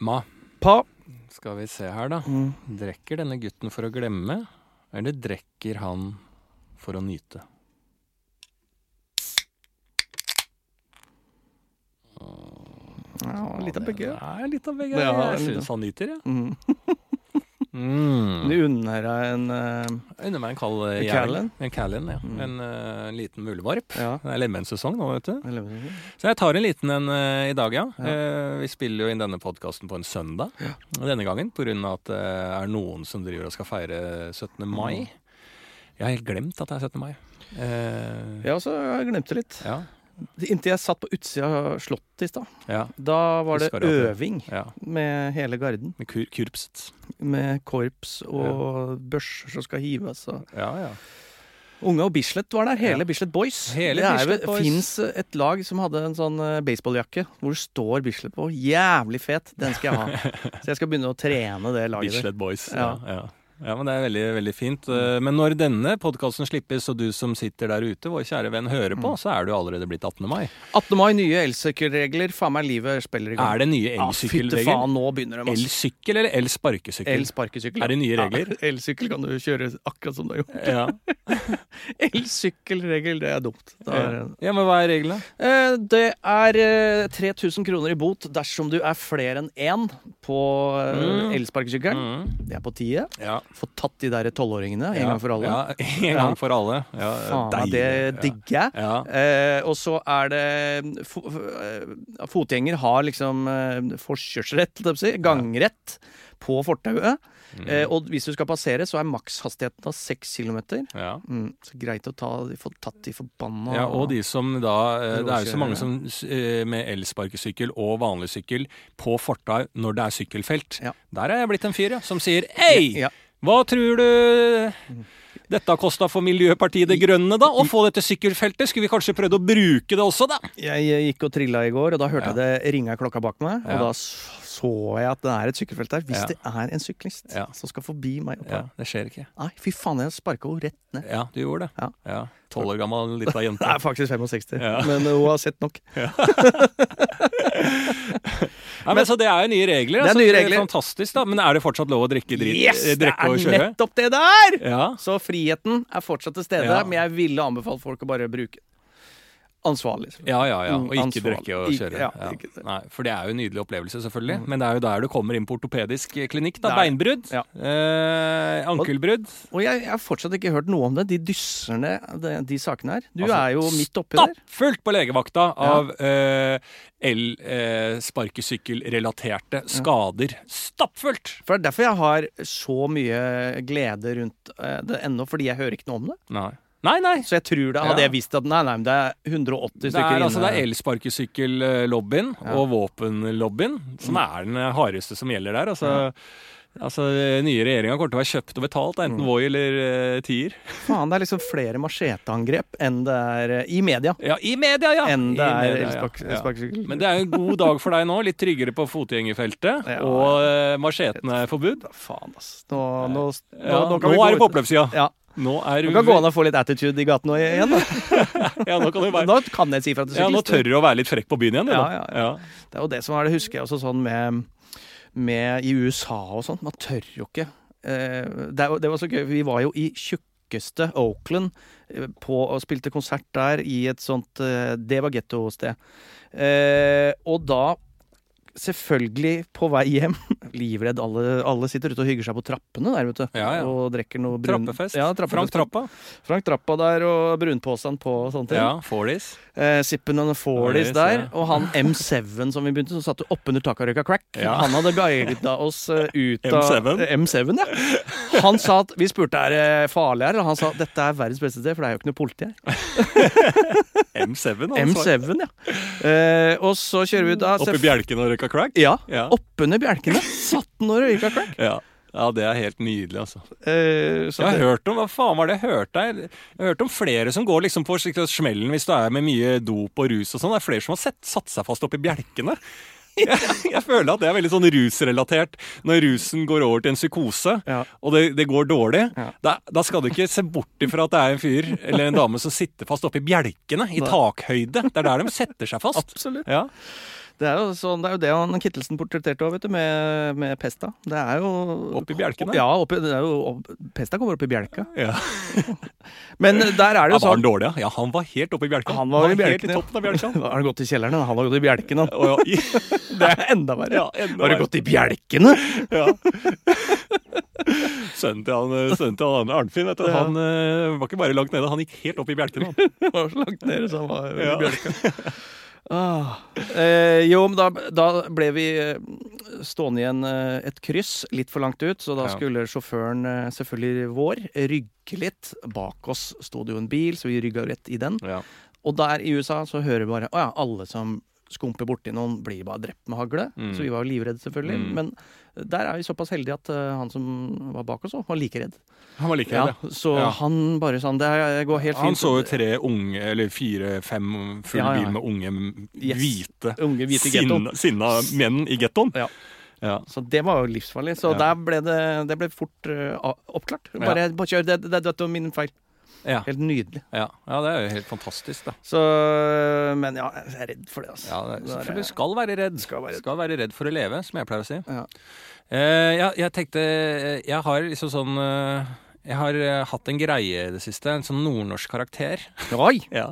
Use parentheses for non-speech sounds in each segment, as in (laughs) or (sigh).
Ma, Pa. skal vi se her, da. Mm. Drekker denne gutten for å glemme, eller drekker han for å nyte? Ja, litt av begge. Det er litt av begge. Ja, jeg syns han nyter, jeg. Mm. (laughs) Mm. Du unner deg en uh, unner meg en kald eh, En jævel. Callen? En Callen, ja. Mm. En uh, liten mulevarp. Ja. Det er lemenssesong nå, vet du. Så jeg tar en liten en uh, i dag, ja. Ja. Uh, vi spiller jo inn denne podkasten på en søndag Ja. denne gangen pga. at det er noen som driver og skal feire 17. mai. Jeg har helt glemt at det er 17. mai. Eh, Ja, så jeg glemte litt. ja. Inntil jeg satt på utsida av Slottet i stad. ja. Da var det øving ja. med hele garden. Med kur kurpset. Med korps og børser som skal hives. Og Ja, ja. Unge og Bislett var der. Hele Ja. Bislett Boys. Hele det fins et lag som hadde en sånn eh, baseballjakke hvor det står Bislett på. Jævlig fet. Den skal jeg ha. (laughs) Så jeg skal begynne å trene det laget der. Bislett Boys. Ja. Ja. Ja, men det er veldig, veldig fint. Eh, Men når denne podkasten slippes, og du som sitter der ute, vår kjære venn, hører på, Mm. så er det jo allerede blitt 18. mai. 18. mai, nye elsykkelregler. Faen meg, livet spiller i gang. Er det nye elsykkelregler? Ja, faen, nå begynner de. Elsykkel eller elsparkesykkel? Elsparkesykkel. Er det nye regler? Ja, (laughs) Elsykkel kan du kjøre akkurat som du har gjort. Ja. (laughs) Elsykkelregel, det er dumt. Det er, ja, men hva er reglene? Eh, det er eh, 3000 kroner i bot dersom du er flere enn én på eh, Mm. elsparkesykkelen. Mm. Det er på tide. Ja. Få tatt de der tolvåringene en Ja. gang for alle. Ja, (laughs) en gang for alle. Ja, Faen, det digger jeg. Ja. Eh, og så er det fo eh, Fotgjenger har liksom eh, forkjørsrett, gangrett på fortauet. Mm. Eh, og hvis du skal passere, så er makshastigheten da 6 km. ja. Mm, så greit å ta, få tatt de forbanna Ja, og de som da eh, Det er jo så mange som eh, med elsparkesykkel og vanlig sykkel på fortau når det er sykkelfelt. Ja. Der er jeg blitt en fyr, ja, som sier Hei! Ja. Hva tror du dette kosta for Miljøpartiet De Grønne, da? Å få dette sykkelfeltet? Skulle vi kanskje prøvd å bruke det også, da? Jeg gikk og trilla i går, og da hørte Ja. jeg det ringa klokka bak meg. Ja. Og da så jeg at det er et sykkelfelt der. Hvis Ja. det er en syklist Ja. som skal forbi meg og her. Ja, det skjer ikke. Nei, fy faen, jeg sparka henne rett ned. Ja, du gjorde det. Ja. Ja. Tolv år gammel lita (laughs) jente. Det er faktisk 65, Ja. men hun har sett nok. (laughs) (laughs) Ja, men, så det er jo nye regler. Det er altså, nye regler. Fantastisk, da. Men er det fortsatt lov å drikke drit? Yes! eh, Det drikke og er nettopp det der! Ja. Så friheten er fortsatt til stede, Ja. men jeg ville anbefalt folk å bare bruke ansvarlig. Ja, ja, ja. Og Mm, ikke ansvarlig. drikke og kjøre. ja, Ja. Nei, for det er jo en nydelig opplevelse, selvfølgelig. Mm. Men det er jo der du kommer inn på ortopedisk klinikk. da, Det er- Beinbrudd. Ja. Eh, ankelbrudd. Og jeg, jeg har fortsatt ikke hørt noe om det. De dysserne, de, de sakene her. Du Altså, er jo midt oppi der. Stappfullt på legevakta av eh, el-sparkesykkelrelaterte skader. Stappfullt! For det er derfor jeg har så mye glede rundt eh, det ennå, fordi jeg hører ikke noe om det. Nei. Nei, nei. Så jeg tror det, hadde Ja. jeg visst at nei, nei, men det er 180 Det stykker er, altså, det er elsparkesykkellobbyen Ja. og våpenlobbyen som er den hardeste som gjelder der. Altså, altså nye regjeringa kommer til å være kjøpt og betalt, enten Mm. Voi eller uh, Tier. (laughs) Faen, det er liksom flere macheteangrep enn det er uh, i media. Ja, i media, ja! Enn det I er elsparkesykkel. ja. Ja. Men det er en god dag for deg nå. Litt tryggere på fotgjengerfeltet. Ja. Og uh, macheten er forbudt. Faen, ass. Nå, nå, nå, Ja, nå, er det på oppløpssida. Ja. Nå er Du kan gå an og få litt attitude i gaten nå igjen. (laughs) Ja, nå kan være Nå kan jeg si fra til ja, nå syklist. tør du å være litt frekk på byen igjen. Ja, ja, ja. Det er jo det som er det, husker jeg også sånn med, med i USA og sånn. Man tør jo ikke. Eh, det, det var så gøy. Vi var jo i tjukkeste Oakland eh, på, og spilte konsert der i et sånt eh, Det var gettosted. Og da Selvfølgelig på vei hjem. (laughs) Livredd. Alle, alle sitter ute og hygger seg på trappene der, vet du. Ja, ja. Og drikker noe brun... Trappefest. Ja, Frank. Trappa. Frank Trappa der, og brunposen på og sånne ting. Ja, Forlis Eh, Sippen og Forties, der. Og han M7 som vi begynte, som satt oppunder taket og røyka crack. Han hadde guida oss eh, ut av M7? Eh, M7, ja. Han sa at Vi spurte er det farlig her, og han sa dette er verdens beste sted, for det er jo ikke noe politi her. (laughs) M7, altså. M7, ja. Eh, og så kjører vi da Oppi bjelken og røyka crack? Ja. Ja. Oppunder bjelkene satt han og røyka crack. Ja. ja, det er helt nydelig, altså. Eh, Jeg har det, hørt om hva faen var det jeg hørte? Jeg har hørt om flere som går liksom på smellen hvis du er med mye dop og rus og sånn. Det er flere som har sett, satt seg fast oppi bjelkene. (laughs) Jeg, jeg føler at det er veldig sånn rusrelatert. Når rusen går over til en psykose, Ja. og det, det går dårlig, Ja. da, da skal du ikke se bort ifra at det er en fyr eller en dame som sitter fast oppi bjelkene, i takhøyde. Det er der de setter seg fast. Absolutt. Ja. Det er jo, sånn, det, er jo det han Kittelsen portretterte òg, vet du, med, med Pesta. Det er jo Oppi bjelkene? Ja, oppi, det er jo, opp- Pesta kommer opp i bjelka. Ja. (laughs) Men der er det jo sånn var han dårlig, ja? Han var helt oppe i bjelka. Han var i helt bjelken, i toppen av bjelka. (laughs) Har han gått i kjelleren? Han har gått i bjelkene. han. Ja, (laughs) Det er enda verre. Ja, enda Har du gått i bjelkene? Ja. Sønnen til han, sønnen til han Arnfinn, vet du, Ja. han eh, var ikke bare langt nede, han gikk helt opp i bjelkene. Han. Var så langt nede så han var i bjelka. Ah. Eh, jo, men da, da ble vi eh, stående igjen eh, et kryss litt for langt ut, så da skulle sjåføren, eh, selvfølgelig vår, rygge litt. Bak oss sto det jo en bil, så vi rygga rett i den. Ja. Og der i USA så hører vi bare Å ja, alle som skumper borti noen, blir bare drept med hagle. Mm. Så vi var jo livredde, selvfølgelig. Mm. Men der er vi såpass heldige at uh, han som var bak oss, var like redd. Han var like redd, ja. så Ja. han bare sånn Det går helt fint. Han så jo tre unge, eller fire-fem full Ja, ja. bil med unge, Yes. hvite, Unge hvite sinna, sinna menn i gettoen. Ja. Ja. Så det var jo livsfarlig. Så Ja. der ble det, det ble fort uh, oppklart. Bare, bare kjør. Det, det, det var min feil. Ja. Helt nydelig. Ja. ja, det er jo helt fantastisk, da. Så Men ja, jeg er redd for det, altså. Ja, det, er- selvfølgelig skal være redd. Skal være redd. Skal være redd for å leve, som jeg pleier å si. Ja. Uh, ja, jeg tenkte Jeg har liksom sånn uh, Jeg har uh, hatt en greie i det siste. En sånn nordnorsk karakter. Oi! (laughs) Ja.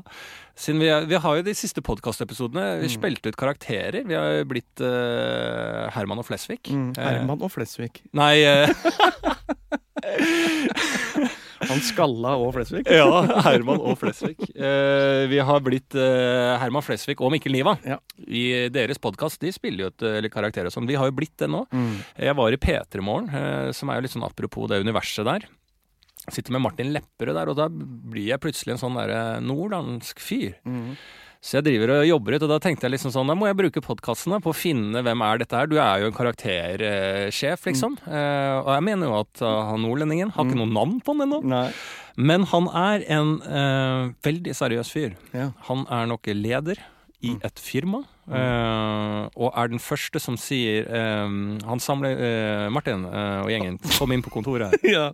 Siden vi, vi har jo de siste podkastepisodene Mm. spilt ut karakterer. Vi har jo blitt uh, Herman og Flesvig. Mm, Eh, Herman og Flesvig. nei eh, (laughs) (laughs) Han skalla og Flesvig. Ja, Herman og Flesvig. Eh, vi har blitt eh, Herman Flesvig og Mikkel Niva. Ja. I deres podkast de spiller jo et eh, eller karakter og sånn. Vi har jo blitt det nå. Mm. Jeg var i P3 Morgen, eh, som er jo litt sånn apropos det universet der. Sitter med Martin Lepperød der, og da blir jeg plutselig en sånn derre nordlandsk fyr. Mm. Så jeg driver og jobber ut, og da tenkte jeg liksom sånn, da må jeg bruke podkastene på å finne hvem er dette her. Du er jo en karaktersjef, liksom. Eh, og jeg mener jo at uh, han nordlendingen har ikke noe navn på han ennå. Men han er en eh, veldig seriøs fyr. Ja. Han er nok leder i et firma, eh, og er den første som sier eh, Han samler uh, Martin og gjengen, (laughs) kom inn på kontoret her. ja.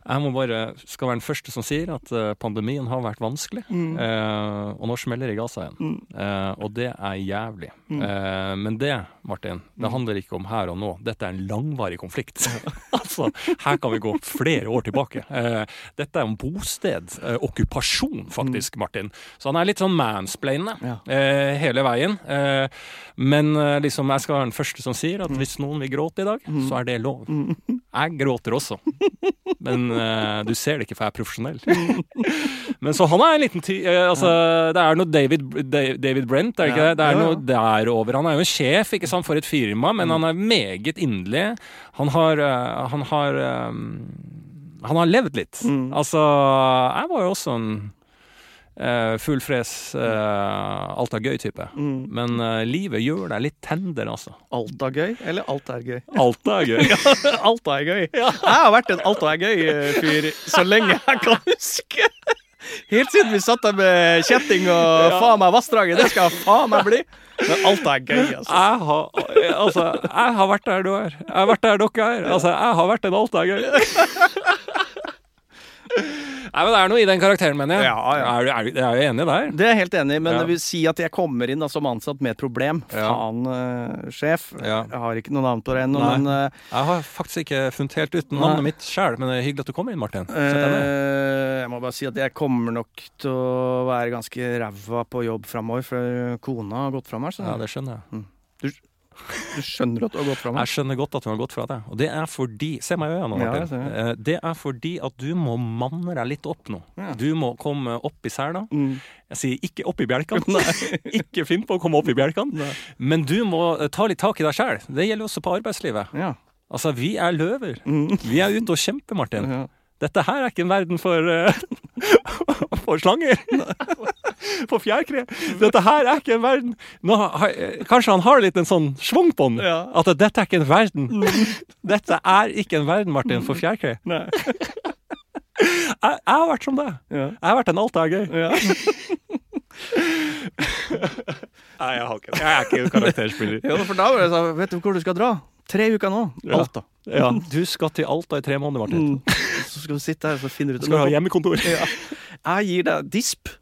Jeg må bare, skal være den første som sier at pandemien har vært vanskelig, Mm. og nå smeller det i Gaza igjen. Eh, og det er jævlig. Mm. Men det, Martin, det handler ikke om her og nå. Dette er en langvarig konflikt. (laughs) altså, her kan vi gå flere år tilbake. Dette er om bosted. Okkupasjon, faktisk, Martin. Så han er litt sånn mansplainende Mm. Ja. hele veien. Eh, men eh, liksom, jeg skal være den første som sier at hvis noen vil gråte i dag, Mm. så er det lov. Jeg gråter også. (laughs) Men eh, du ser det ikke, for jeg er profesjonell. (laughs) Men så han er en liten eh, altså, det er noe David, Da- David Brent, er det ikke det? Det er noe der over. Han er jo en sjef ikke sant, for et firma, men han er meget inderlig. Han har, eh, han har eh, Han har levd litt. Mm. Altså, jeg var jo også en uh, full fres, uh, alt er gøy-type. Mm. Men uh, livet gjør deg litt tender, altså. Alt er gøy, eller alt er gøy? Alt er gøy. (laughs) alt er gøy. Jeg har vært en alt er gøy-fyr så lenge jeg kan huske. Helt siden vi satt der med kjetting og faen meg vassdraget. Det skal faen meg bli. Men alt er gøy, altså. Jeg har, altså, jeg har vært der du er. Jeg har vært der dere er. Altså, jeg har vært en alt er gøy. (laughs) Nei, men Det er noe i den karakteren, mener jeg. Ja, ja. Er, du- er, du- er du enig der? Det er jeg helt enig i, men Ja. det vil si at jeg kommer inn da, som ansatt med et problem. Ja. Faen, uh, sjef. Ja. Jeg har ikke noe navn på det ennå, men uh, Jeg har faktisk ikke funnet helt ut Nei. navnet mitt sjøl, men det er hyggelig at du kom inn, Martin. Eh, jeg må bare si at jeg kommer nok til å være ganske ræva på jobb framover, for kona har gått fra meg. Så Ja, det skjønner jeg. du skjønner at du har gått fra meg? Jeg skjønner godt at hun har gått fra deg. Og det er fordi Se meg i øynene, Martin. Ja, det. Eh, er fordi at du må manne deg litt opp nå. Ja. Du må komme opp i sela. Mm. Jeg sier ikke opp i bjelkene. (laughs) (laughs) ikke finn på å komme opp i bjelkene. Men du må eh, ta litt tak i deg sjæl. Det gjelder også på arbeidslivet. Ja. Altså, vi er løver. Mm. Vi er ute og kjemper, Martin. Dette her er ikke en verden for uh, (laughs) For slanger. (laughs) For fjærkre. Dette her er ikke en verden Nå, Kanskje han har litt en sånn schwung på den. Ja. At dette er ikke en verden. (laughs) Dette er ikke en verden, Martin, for fjærkre. Nei. (laughs) Jeg, jeg har vært som deg. Ja. Jeg har vært en alt er gøy. Ja. Nei, jeg har ikke det. Jeg er ikke en karakterspiller. ja, for da var det sånn Vet du hvor du skal dra? Tre uker nå. Alta. Ja, du skal til Alta i tre måneder, Martin. Mm. Så skal du sitte her og finne ut Skal du ha hjemmekontor? Ja. Jeg gir deg disp.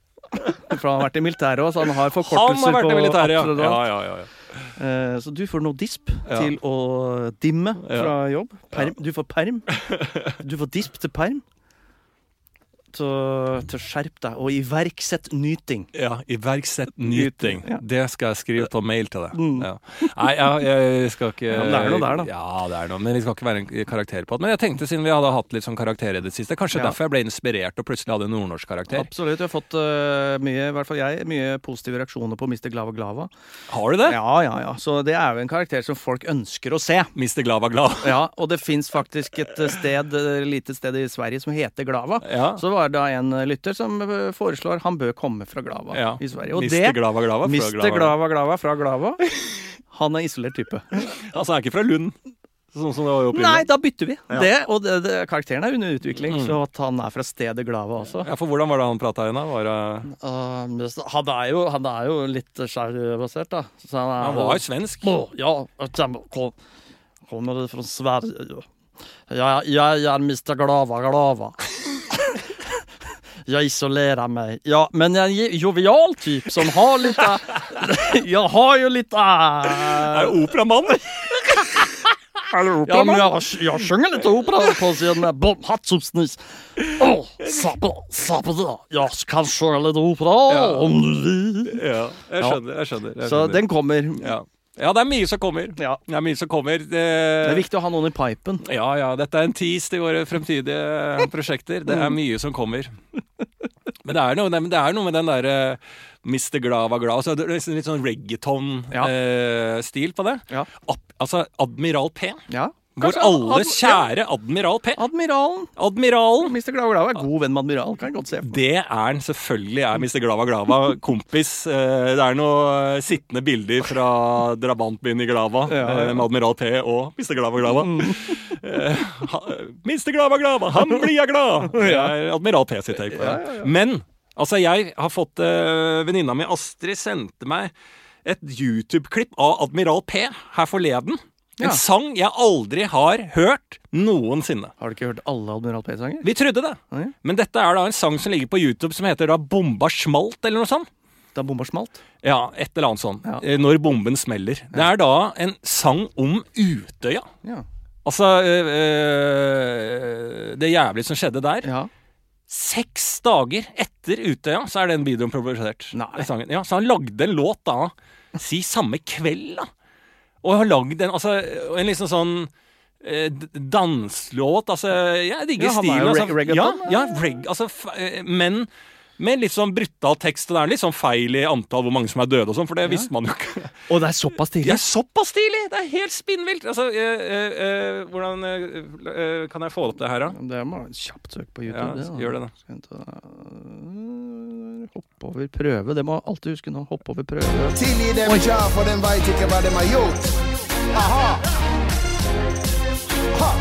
For han har vært i militæret òg, så han har Han forkortelser har vært i på absolutt ja, ja, ja, ja. Eh, så du får nå disp til å dimme fra jobb. Perm. Du får perm. Du får disp til perm. Til, å skjerpe deg og iverksett nyting. Ja, iverksett nyting. Ja. Det skal jeg skrive på mail til deg. Mm. Ja. Nei, ja, jeg skal ikke (laughs) Ja, det er noe der, da. Ja, det er noe, men vi skal ikke være en karakter på det. Men jeg tenkte, siden vi hadde hatt litt sånn karakter i det siste, kanskje derfor jeg ble inspirert og plutselig hadde en nordnorsk karakter. Absolutt. Vi har fått uh, mye, i hvert fall jeg, mye positive reaksjoner på Mr. Glava Glava. Har du det? Ja, ja, ja. Så det er jo en karakter som folk ønsker å se. Mr. Glava Glava. Ja, Og det fins faktisk et sted, et lite sted i Sverige som heter Glava. Ja. Så var da en lytter som eh, foreslår han bør komme fra Glava ja. i Sverige. Og Mr. det Glava Glava fra Mr. Glava Glava fra Glava. Han er isolert type. (laughs) Altså, han er ikke fra Lund, sånn som det var Nei, da bytter vi. Ja. Det, og det, det, karakteren er under utvikling, Mm. så at han er fra stedet Glava også. Ja, for hvordan var det han prata igjen, da? Var det... Uh, han, er jo, han er jo litt skjærbasert, da. Så han, er Han var jo svensk. Å, ja, kommer, kom, kommer fra Sverige. jo. Jeg, jeg er Mr. Glava Glava. Jeg isolerer meg. Ja, men en jovial typ som har litt (laughs) jag har jo litt Er det operamann? (laughs) Ja, men jeg, jeg synger litt opera på siden med Bon Hatsupsnis. Oh, sappe, sappe da. Jeg kan synge litt opera Ja. om du vil. ja, jeg skjønner. Jeg skjønner, jeg Så den kommer. ja. Ja, det er mye som kommer. Ja. Det er mye som kommer. Det, Det er viktig å ha noen i pipen. Ja, ja, dette er en tease til våre fremtidige prosjekter. Det er mye som kommer. Men det er noe, det er noe med den derre Mr. Glad var glad. Altså, det er liksom litt sånn reggaeton-stil på det. Ja. Ab altså Admiral P. Ja. Vår alles kjære Admiral P. Admiralen. Admiralen. Mr. Glava Glava er god venn med admiralen, kan jeg godt se. Det er han. Selvfølgelig er Mr. Glava Glava (laughs) kompis. Eh, Det er noen sittende bilder fra drabantbyen i Glava Ja, ja. eh, med Admiral P og Mr. Glava Glava. Mm. Mr. Glava Glava, han blir jeg glad! (laughs) Det er Admiral P sitt take på det. Men altså, jeg har fått Venninna mi Astrid sendte meg et YouTube-klipp av Admiral P her forleden. En Ja. sang jeg aldri har hørt noensinne. Har du ikke hørt alle Admiral P-sanger? Vi trodde det. Nei. Men dette er da en sang som ligger på YouTube som heter da 'Bomba smalt', eller noe sånt. Da bomba smalt? Ja, et eller annet sånt. Ja. Eh, Når bomben smeller. Det er da en sang om Utøya. Ja. Altså øh, Det jævlig som skjedde der. ja. Seks dager etter Utøya så er den videoen produsert. Ja, så han lagde en låt da, si samme kveld, da. Og har lagd en, altså, en liksom sånn eh, danselåt. danslåt, altså Jeg digger Ja, stilen. Altså, reg- reggaeton, ja, ja, reg, altså, eh, men med litt sånn brutal tekst, det er litt sånn feil i antall hvor mange som er døde og sånn, for det visste man jo ikke. (laughs) Og det er såpass tidlig? Det er såpass tidlig! Det er helt spinnvilt! Altså, øh, eh, hvordan øh, kan jeg få opp det her, da? Det må være kjapt søk på YouTube. Ja, det, da. gjør det, da. Øh, Hoppe over prøve. Det må alltid huske nå. Hoppe over prøve. Tilgi dem ja, for den veit ikke hva de har gjort. Aha.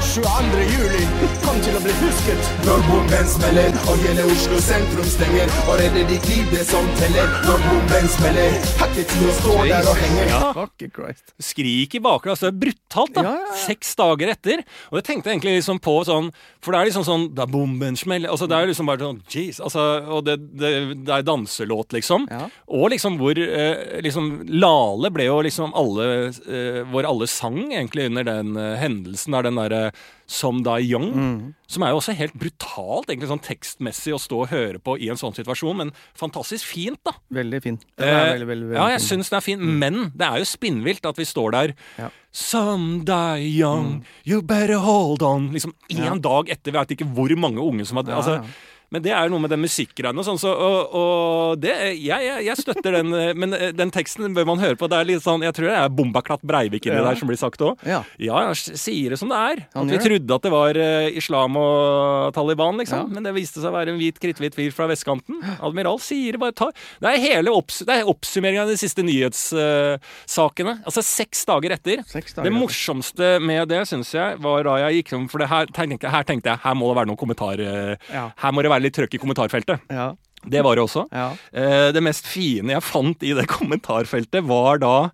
Ha, 22. juli kom til å bli husket. Når bomben smeller og hele Oslo sentrum stenger. Og redder ditt liv, det som teller. Når bomben smeller, har ikke tid å stå der og henge. Ja. Fuck Christ. Skrik i bakgrunnen. Altså, det er brutalt, da. Ja, ja, ja. Seks dager etter. Og jeg tenkte egentlig liksom på sånn For det er liksom sånn Da bomben smeller Altså, det er liksom bare sånn Jeez. Altså, og det, det, det er danselåt, liksom. Ja. Og liksom hvor eh, liksom Lale ble jo liksom alle eh, Hvor alle sang egentlig under den eh, hendelsen. Der den derre Som Da Young. Mm. Som er jo også helt brutalt, egentlig sånn tekstmessig, å stå og høre på i en sånn situasjon. Men fantastisk fint, da. Veldig fin. Den er Eh, veldig, veldig, veldig ja, jeg syns den er fin, men det er jo spinnvilt at vi står der Ja. Some die young, you better hold on. Liksom én Ja. dag etter, vi vet ikke hvor mange unge som har altså. Men det er jo noe med den musikkgreiene og sånn, så, og, og det Jeg, jeg, jeg støtter den, eh, men eh, den teksten bør man høre på. Det er litt sånn, Jeg tror det er Bombaklatt Breivik inni Ja. der som blir sagt òg. Ja. Ja, jeg sier det som det er. Han at vi trodde at det var eh, islam og Taliban, liksom. Ja. Men det viste seg å være en hvit, kritthvit fyr fra vestkanten. Admiral sier det bare tar Det er hele opps det er oppsummeringa av de siste nyhetssakene. altså seks dager etter. Seks Det dager. morsomste med det syns jeg var da jeg gikk om For det her tenkte, her tenkte jeg her må det være noen kommentar eh, Ja. Her må det være litt trøkk i kommentarfeltet. Ja. Det var det også. Ja. Eh, det mest fine jeg fant i det kommentarfeltet, var da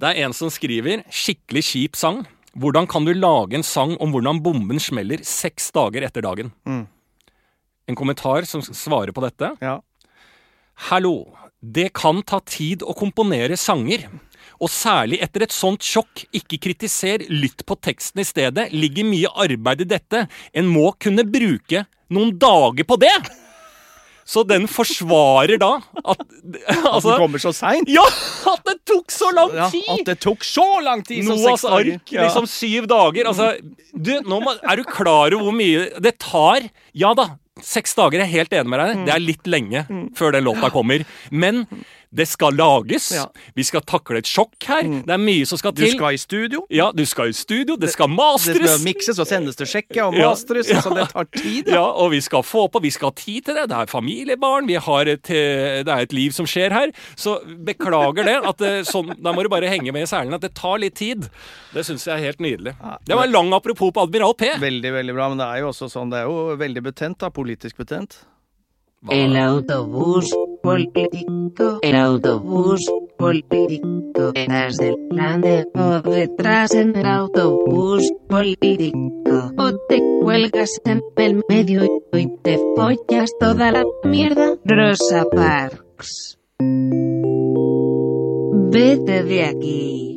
Det er en som skriver 'skikkelig kjip sang'. Hvordan kan du lage en sang om hvordan bomben smeller seks dager etter dagen? Mm. En kommentar som svarer på dette. ja. Hallo. Det kan ta tid å komponere sanger. Og særlig etter et sånt sjokk, ikke kritiser, lytt på teksten i stedet. Ligger mye arbeid i dette. En må kunne bruke noen dager på det! Så den forsvarer da at (laughs) Altså, Altså kommer så seint. Ja! At det tok så lang Ja, tid! at det tok så lang tid som Noahs seks dager. ark, liksom syv dager. Altså, du, nå må, er du klar over hvor mye det tar? Ja da, seks dager, jeg er helt enig med deg. Mm. Det er litt lenge før den låta kommer. Men det skal lages. Ja. Mm. Vi skal takle et sjokk her. Det er mye som skal til. Du skal i studio. Ja, du skal i studio, det skal Det skal mikses og sendes til sjekke og Ja, mastres. ja. så det tar tid. Ja, og vi skal få på, vi skal ha tid til det. Det er familiebarn, vi har et, eh, det er et liv som skjer her. Så beklager det. At det, sånn, da må du bare henge med i selen at det tar litt tid. Det syns jeg er helt nydelig. Det var en lang apropos på Admiral P. Veldig, veldig bra. Men det er jo også sånn, det er jo veldig betent, da. Politisk betent. Hva? Político, el autobús político. Eras del plan de o detrás en el autobús político. O te cuelgas en el medio y te follas toda la mierda. Rosa Parks. Vete de aquí.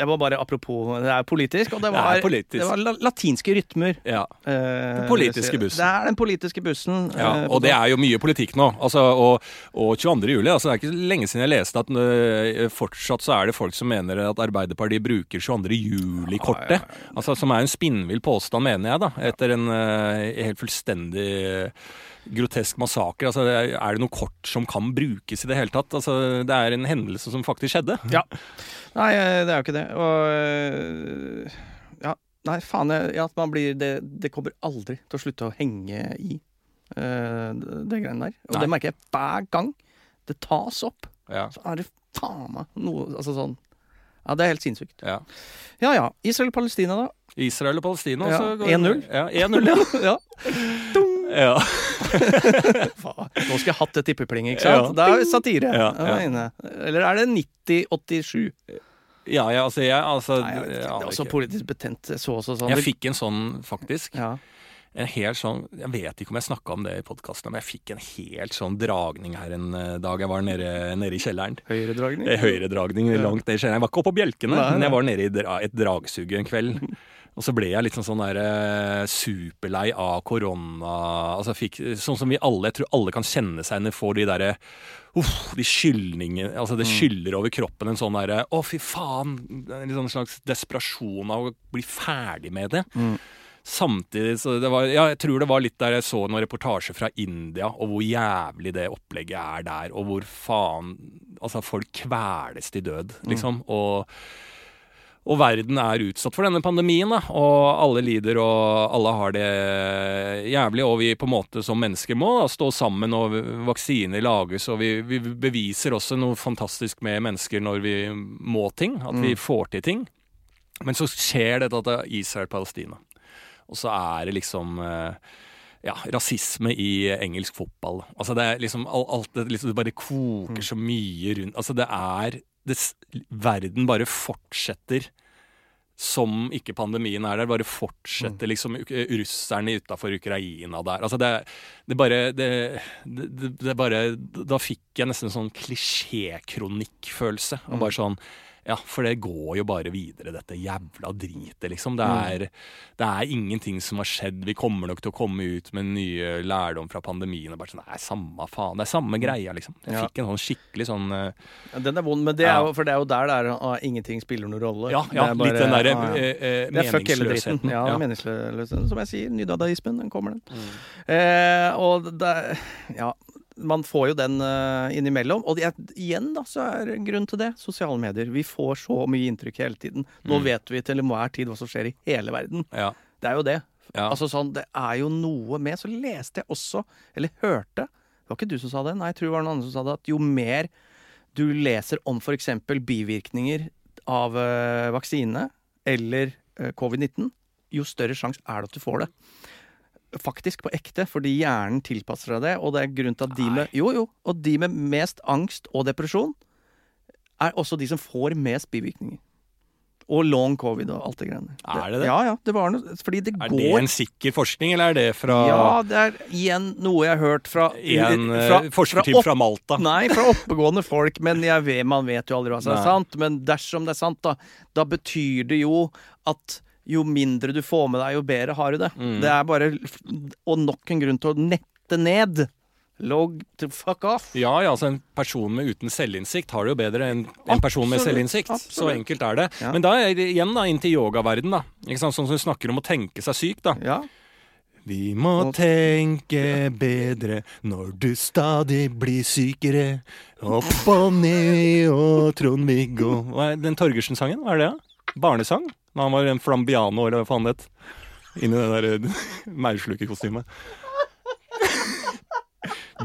Det var bare apropos Det er politisk, og det Det var, politisk. det var latinske rytmer. Ja. Eh, Den politiske bussen. Det er den politiske bussen. Ja, eh, og det er jo mye politikk nå. Altså, og, og 22. juli altså, Det er ikke lenge siden jeg leste at øh, fortsatt så er det folk som mener at Arbeiderpartiet bruker 22. juli-kortet. Altså, som er en spinnvill påstand, mener jeg, da. Etter en helt fullstendig grotesk massakre. Altså, er, det noe kort som kan brukes i det hele tatt? Altså, det er en hendelse som faktisk skjedde. (laughs) Ja. Nei, eh, det er jo ikke det. Og eh, Ja, nei, faen. Ja, at man blir det, det kommer aldri til å slutte å henge i uh, det, greiene der. Og Nei. det merker jeg hver gang det tas opp. Ja, Så er det faen meg noe Altså sånn Ja, det er helt sinnssykt. ja. Ja ja. Israel-Palestina, da. Israel og Palestina. Ja, så 1-0. Ja, 1-0, ja. (laughs) ja. Ja. (laughs) Nå skulle jeg hatt det tippeplinget, ikke sant? Ja. Da er satire. Ja. Eller er det 90-87? Ja, ja, altså, jeg, altså Nei, jeg vet ikke. Det er også politisk betent. Så også sånn. Jeg fikk en sånn, faktisk. ja. En helt sånn, Jeg vet ikke om jeg snakka om det i podkasten, men jeg fikk en helt sånn dragning her en eh, dag jeg var nede, nede i kjelleren. Høyredragning? Eh, Høyredragning langt ned i kjelleren. Jeg var ikke oppe på bjelkene, Nei, men jeg var nede i dra, et dragsug en kveld. (laughs) Og så ble jeg litt sånn, sånn der, eh, superlei av korona. Altså fikk, sånn som vi alle, jeg tror alle kan kjenne seg når får de derre Uff, de skyldningene Altså det skyller over kroppen en sånn derre Å, fy faen! En sånn slags desperasjon av å bli ferdig med det. Samtidig så det var Ja, jeg tror det var litt der jeg så noen reportasjer fra India, og hvor jævlig det opplegget er der, og hvor faen Altså, folk kveles til død, liksom. Og og verden er utsatt for denne pandemien, da. Og alle lider, og alle har det jævlig. Og vi på en måte som mennesker må da, stå sammen, og vaksiner lages. Og vi, vi beviser også noe fantastisk med mennesker når vi må ting. At vi får til ting. Men så skjer dette at det er Israel-Palestina. Og så er det liksom eh, ja, rasisme i engelsk fotball. Altså det er liksom al- alt det, liksom, det bare koker så mye rundt Altså det er det, Verden bare fortsetter som ikke pandemien er der. Bare fortsetter liksom russerne utafor Ukraina der. Altså det, det bare det, det, det bare Da fikk jeg nesten en sånn klisjékronikkfølelse. Og bare sånn ja, for det går jo bare videre, dette jævla dritet, liksom. Det er, det er ingenting som har skjedd. Vi kommer nok til å komme ut med nye lærdom fra pandemien. Og bare sånn, Nei, samme faen. Det er samme greia, liksom. Jeg Ja. fikk en sånn skikkelig sånn uh, Ja, Den er vond, men det er Ja. jo, for det er jo der det er ah, ingenting spiller noen rolle. Ja, ja bare- litt den derre ah, ja. eh, eh, hele dritten. meningsløsheten. Ja, Ja. meningsløsheten. Som jeg sier, nydadaismen, den kommer, den. Mm. Eh, og det Ja, man får jo den uh, innimellom. Og det, igjen, da, så er grunnen grunn til det. Sosiale medier. Vi får så mye inntrykk hele tiden. Nå Mm. vet vi til enhver tid hva som skjer i hele verden. Ja. Det er jo det. Ja. Altså sånn, Det er jo noe med Så leste jeg også, eller hørte Det var ikke du som sa det, nei, jeg tror det var noen andre som sa det, at jo mer du leser om f.eks. bivirkninger av uh, vaksine eller uh, covid-19, jo større sjanse er det at du får det. Faktisk på ekte, fordi hjernen tilpasser seg det. Og det er grunnen til at de med, jo, jo, og de med mest angst og depresjon er også de som får mest bivirkninger. Og long covid og alt det greiene. Er det det? Ja, ja. Det var noe Fordi det Er det en sikker forskning, eller er det fra Ja, det er igjen noe jeg har hørt fra en eh, fra, fra Malta? Nei, fra oppegående folk, men vet, man vet jo aldri hva som er sant. Men dersom det er sant, da, da betyr det jo at jo mindre du får med deg, jo bedre har du det. Mm. Det er bare Og nok en grunn til å nette ned. Log to fuck off. Ja, ja, altså En person med uten selvinnsikt har det jo bedre enn en person med Absolutt. Så enkelt er det. Ja. Men da igjen da, inn til yogaverden da. Ikke sant? Sånn som du snakker om å tenke seg syk. da. Ja. Vi må tenke bedre når du stadig blir sykere. Opp og ned og Trond-Viggo Den Torgersen-sangen, hva er det? da? Barnesang? Da han var en flambiano, eller hva faen det het. Inni det der eh, (laughs) maurslukerkostymet. (laughs)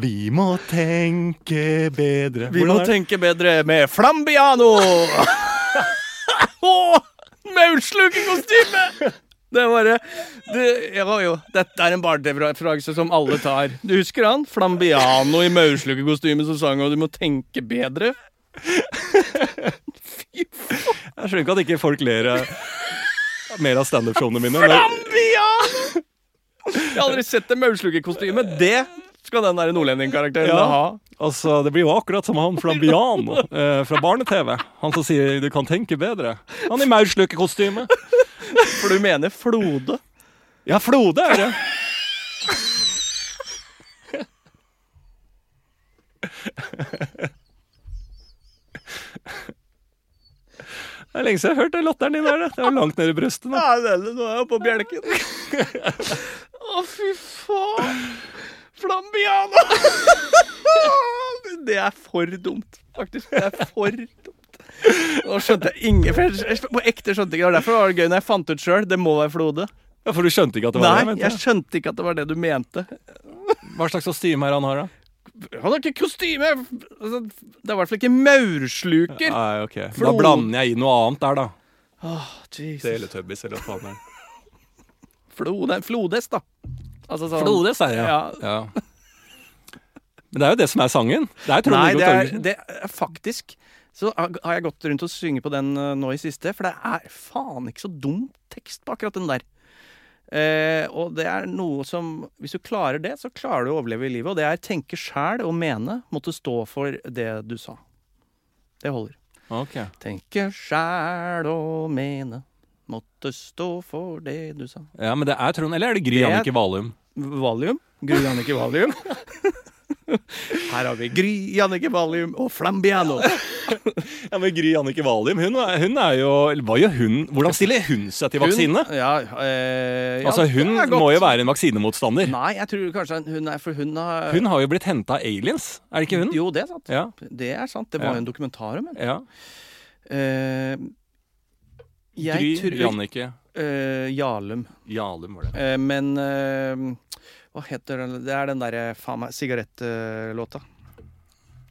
Vi må tenke bedre. Vi må tenke bedre med flambiano! (laughs) oh, maurslukerkostyme! Det er bare det, ja, jo, Dette er en barne-TV-referanse som alle tar. Du husker han? Flambiano i maurslukerkostyme som sang og 'Du må tenke bedre'? Jeg skjønner ikke at ikke folk ler mer av standup-showene mine. Flambian! Jeg har aldri (laughs) sett en maurslukerkostyme. Det skal den der nordlendingkarakteren Ja. ha. altså, det blir jo akkurat som han Flambian eh, fra barne-TV. Han som sier 'du kan tenke bedre'. Han i maurslukerkostyme. For du mener Flode? Ja, Flode er det. Det er lenge siden jeg har hørt den latteren din der. det. Var langt nede i brøstet. nå. Ja, det, nå er jeg på bjelken. (laughs) Å, fy faen. Flambiana! Det er for dumt, faktisk. Det er for dumt. Nå skjønte jeg ingen for jeg, jeg, På ekte skjønte jeg ikke. Det var derfor var det gøy når jeg fant ut sjøl. Det må være Flode. Ja, For du skjønte ikke at det var Nei, det? jeg jeg. skjønte ikke at det var det du mente. Hva slags kostyme er han har, da? Han har ikke kostyme! Altså, Det er i hvert fall ikke maursluker. Nei, ok. Da blander jeg i noe annet der, da. Åh, Jesus. Teletubbies eller hva faen det er. Flode, flodhest, da. Altså sånn Flode, er det, Ja. Ja. Men det er jo det som er sangen. Det er Nei, det er, det er faktisk Så har jeg gått rundt og synge på den eh, nå i siste, for det er faen ikke så dum tekst på akkurat den der. Eh, og det er noe som Hvis du klarer det, så klarer du å overleve i livet. Og det er tenke sjæl og mene. Måtte stå for det du sa. Det holder. Okay. Tenke sjæl og mene. Måtte stå for det du sa. Ja, men det er Trond, eller er det Gry Annike Valum? Valium. Gry Annike Valium. (laughs) Her har vi Gry Jannicke Valium og Flambiano. (laughs) Ja, men Gry Jannicke Valium, hun, er- hun er jo gjør hun? Hvordan stiller hun seg til vaksinene? Ja, øh, altså, hun må jo være en vaksinemotstander. Nei, jeg tror kanskje hun er For hun har Hun har jo blitt henta av aliens, er det ikke hun? Jo, det er sant. Ja. Det er sant. Det var Ja. jo en dokumentar om henne. ja. Uh, Gry tror Jannike eh, Jarlum. Jalum, var det. Uh, men hva heter den? Det er den derre faen meg sigarettlåta.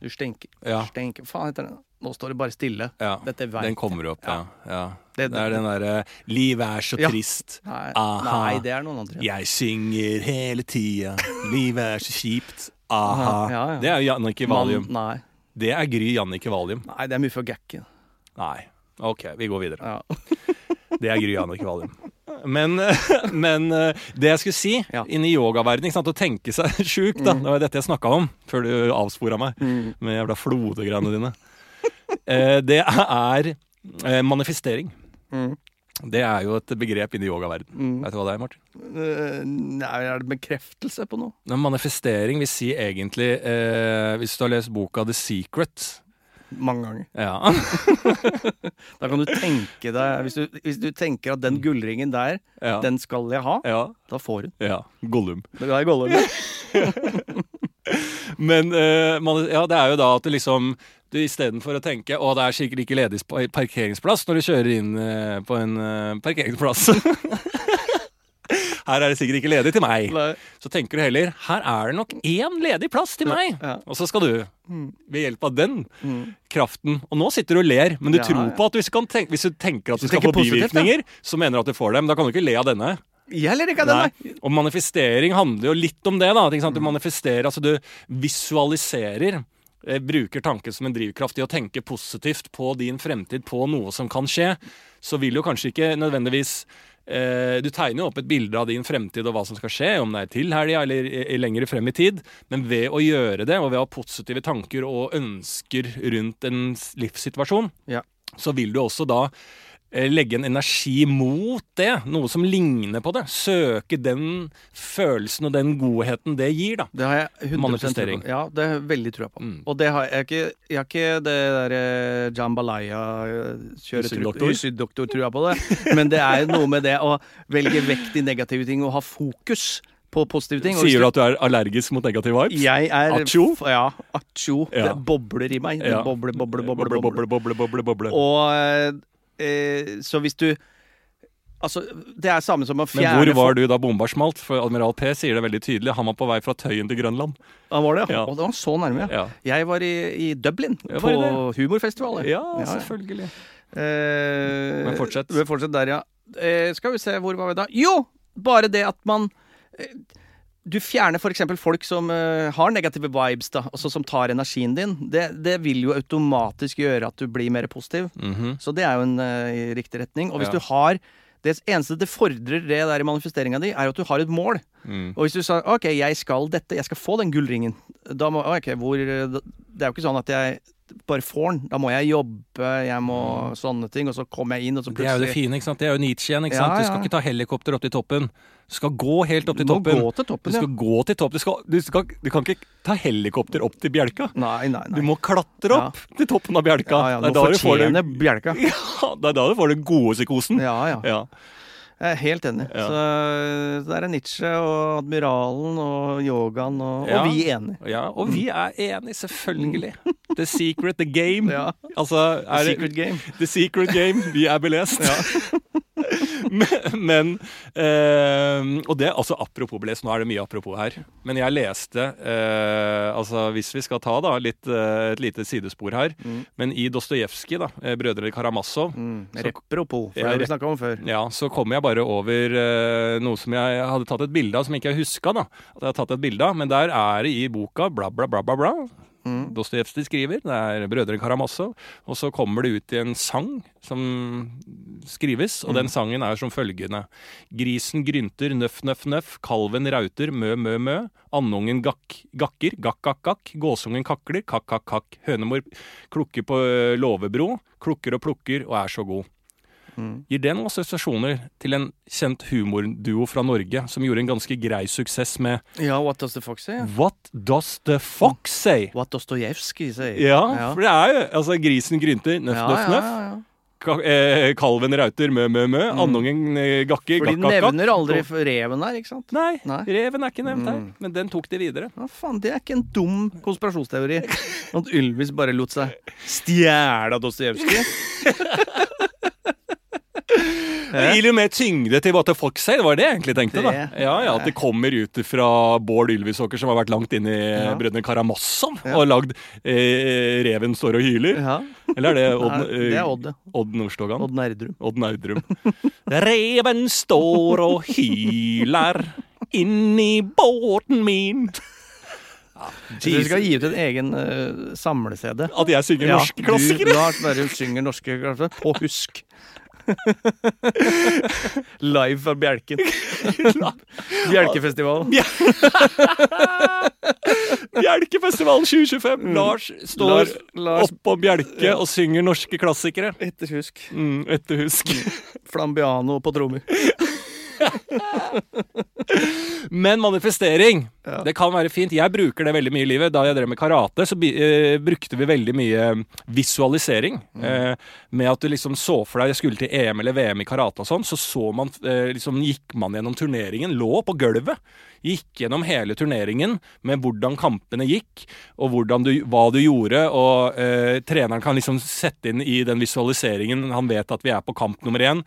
Du stenker, Ja. stenker Faen heter den? Nå står det bare stille. Ja. Dette vet Den kommer opp, ja. Ja. Det- Det er den derre 'Livet er så trist'. Nei, Aha. nei, det er noen andre. Jeg synger hele tida. Livet er så kjipt. Aha. Aha, ja, ja. Det er jo Jannike Man- Valium. Nei. Det er Gry Jannicke Valium. nei, det er for gakke. Nei. OK, vi går videre. Ja. Det er Gry Jannicke Valium. Men, (laughs) men eh, det jeg skulle si, Ja. inni i yogaverdenen, å tenke seg (laughs) sjuk, da. Det var dette jeg snakka om før du avspora meg Mm. med jævla flodegreiene dine. (laughs) Eh, det er eh, manifestering. Mm. Det er jo et begrep inni i yogaverdenen. Mm. Vet du hva det er, Martin? Nei, er det bekreftelse på noe? Manifestering vil si egentlig eh, Hvis du har lest boka The Secret Mange ganger. Ja. (laughs) Da kan du tenke deg Hvis du, hvis du tenker at den gullringen der, ja. den skal jeg ha, ja. da får du ja. Gollum. Det er Gollum. (laughs) Men uh, man, ja, det er jo da at du liksom du Istedenfor å tenke å, det er sikkert ikke ledig parkeringsplass når du kjører inn uh, på en uh, parkeringsplass (laughs) Her er det sikkert ikke ledig til meg. Nei. Så tenker du heller her er det nok én ledig plass til meg. Ja. Og så skal du, Mm. ved hjelp av den Mm. kraften Og nå sitter du og ler, men du Ja, tror på at hvis du, kan tenke, hvis du tenker at du skal få bivirkninger, så mener du at du får dem. Da kan du ikke le av denne. Jeg ler ikke av den, Nei. nei. Og manifestering handler jo litt om det. da? Du manifesterer, altså du visualiserer eh, bruker tanken som en drivkraft i å tenke positivt på din fremtid, på noe som kan skje, så vil jo kanskje ikke nødvendigvis eh, Du tegner jo opp et bilde av din fremtid og hva som skal skje, om det er til helga eller i- i lengre frem i tid, men ved å gjøre det, og ved å ha positive tanker og ønsker rundt en livssituasjon, Ja. så vil du også da legge en energi mot det, noe som ligner på det. Søke den følelsen og den godheten det gir, da. Det har jeg 100 tro på. Ja, det har jeg veldig trua på. Mm. Og det har jeg ikke Jeg har ikke det derre jambalaya Husydoktor? Husydoktor-trua på det. Men det er noe med det å velge vekk de negative ting og ha fokus på positive ting. Sier du at du er allergisk mot negative vibes? Jeg er Atsjo? Ja. Atsjo. Ja. Det bobler i meg. Det Ja. boble, boble, boble, boble, bobler. boble, boble, boble, boble. Og eh, Så hvis du Altså, det er samme som å Men hvor var du da bomba smalt? For Admiral P sier det veldig tydelig. Han var på vei fra Tøyen til Grønland. Han var det? Ja. Og det var så nærme, ja. Ja, Jeg var i, i Dublin, var på humorfestivalet. ja Ja, ja. selvfølgelig. Eh, Men fortsett. men Fortsett der, ja. Eh, skal vi se, hvor var vi da? Jo! Bare det at man eh, Du fjerner f.eks. folk som uh, har negative vibes, da, også som tar energien din. Det, det vil jo automatisk gjøre at du blir mer positiv. Mhm. Så det er jo en uh, riktig retning. Og hvis Ja. du har Det eneste det fordrer det der i manifesteringa di, er jo at du har et mål. Mm. Og hvis du sa OK, jeg skal dette, jeg skal få den gullringen, da må OK, hvor Det er jo ikke sånn at jeg bare får den. Da må jeg jobbe, jeg må sånne ting, og så kommer jeg inn, og så plutselig Det er jo det fine. ikke sant? Det er jo Nietzsche igjen. ikke Ja, sant? Du ja. skal ikke ta helikopter opp til toppen. Du skal gå helt opp til Må toppen. gå til Du toppen, ja. skal gå til toppen. Du, skal, du, skal, du kan ikke ta helikopter opp til Bjelka. Nei, nei, nei. Du må klatre opp til toppen av Bjelka. ja, ja, må du fortjener fortjene bjelka. (laughs) ja, det er da du får den gode psykosen. Ja, ja. Jeg er helt enig. Ja. Så der er Nietzsche og Admiralen og yogaen og, Ja. og vi enige. ja, og vi er enige, selvfølgelig. (laughs) The secret, the game. Ja. Altså, er det, Secret game. The secret game. Vi er belest. (laughs) men, men øh, Og det, altså apropos belest, nå er det mye apropos her. Men jeg leste øh, Altså, hvis vi skal ta da litt, øh, et lite sidespor her Men i Dostojevskij, da, eh, brødre Karamazov, Mm. Repropos, for det har vi snakka om før. ja, så kommer jeg bare over uh, noe som jeg hadde tatt et bilde av, som ikke jeg huska. da, at jeg hadde tatt et bilde av, Men der er det i boka bla, bla, bla, bla, bla. Mm. Dostojevskij skriver. Det er Brødre Karamazov. Og så kommer det ut i en sang som skrives, og den sangen er som følgende. Grisen grynter, nøff, nøff, nøff. Kalven rauter, mø, mø, mø. Andungen gakk, gakker, gakk, gakk, gakk. Gåsungen kakler, kakk, kakk, kakk. Hønemor klukker på ø, låvebro. Klukker og plukker og er så god. Mm. Gir det noen assosiasjoner til en kjent humorduo fra Norge som gjorde en ganske grei suksess med Ja, What Does The Fox Say? What Does The Fox Say? What Dostojevskij sier. Ja, for det er jo altså grisen grynter, nøff, ja, nøff, ja, nøff. ja, ja. Ka eh, kalven rauter, mø, mø, mø. Andungen eh, gakker, For de gakk, gakk, nevner aldri reven her, ikke sant? Nei, Nei. reven er ikke nevnt her, Mm. men den tok de videre. Ja, faen, Det er ikke en dum konspirasjonsteori. At Ylvis bare lot seg stjele av Dostojevskij. (laughs) Det gir jo mer tyngde til hva folk sier det var det jeg egentlig tenkte. da. Ja, ja, At det kommer ut fra Bård Ylvisåker, som har vært langt inn i Ja. Brødrene Karamazov, Ja. og lagd eh, 'Reven står og hyler'. Ja. Eller er det (laughs) Odd, Nei, det er Odd, ja. Odd Nordstogan? Odd Nerdrum. Odd Nerdrum. Reven står og hyler inni båten min. Ja, du skal gi ut en egen uh, samle-CD. At jeg synger norske Du, klassikere. Lars Berrum synger norske klassikere på husk. (laughs) Live fra Bjelken. Bjelkefestivalen. Bjelkefestivalen 2025. Lars står Mm. Lars- Lars- oppå Bjelke og synger norske klassikere. Etter husk. Mm, etter husk. Flambiano på trommer. (laughs) (laughs) Men manifestering, Ja. det kan være fint. Jeg bruker det veldig mye i livet. Da jeg drev med karate, så eh, brukte vi veldig mye visualisering. Eh, med at du liksom så for deg jeg skulle til EM eller VM i karate og sånn, så så man uh, liksom gikk man gjennom turneringen, lå på gulvet. Gikk gjennom hele turneringen med hvordan kampene gikk, og du, hva du gjorde. Og treneren kan liksom sette inn i den visualiseringen, han vet at vi er på kamp nummer én.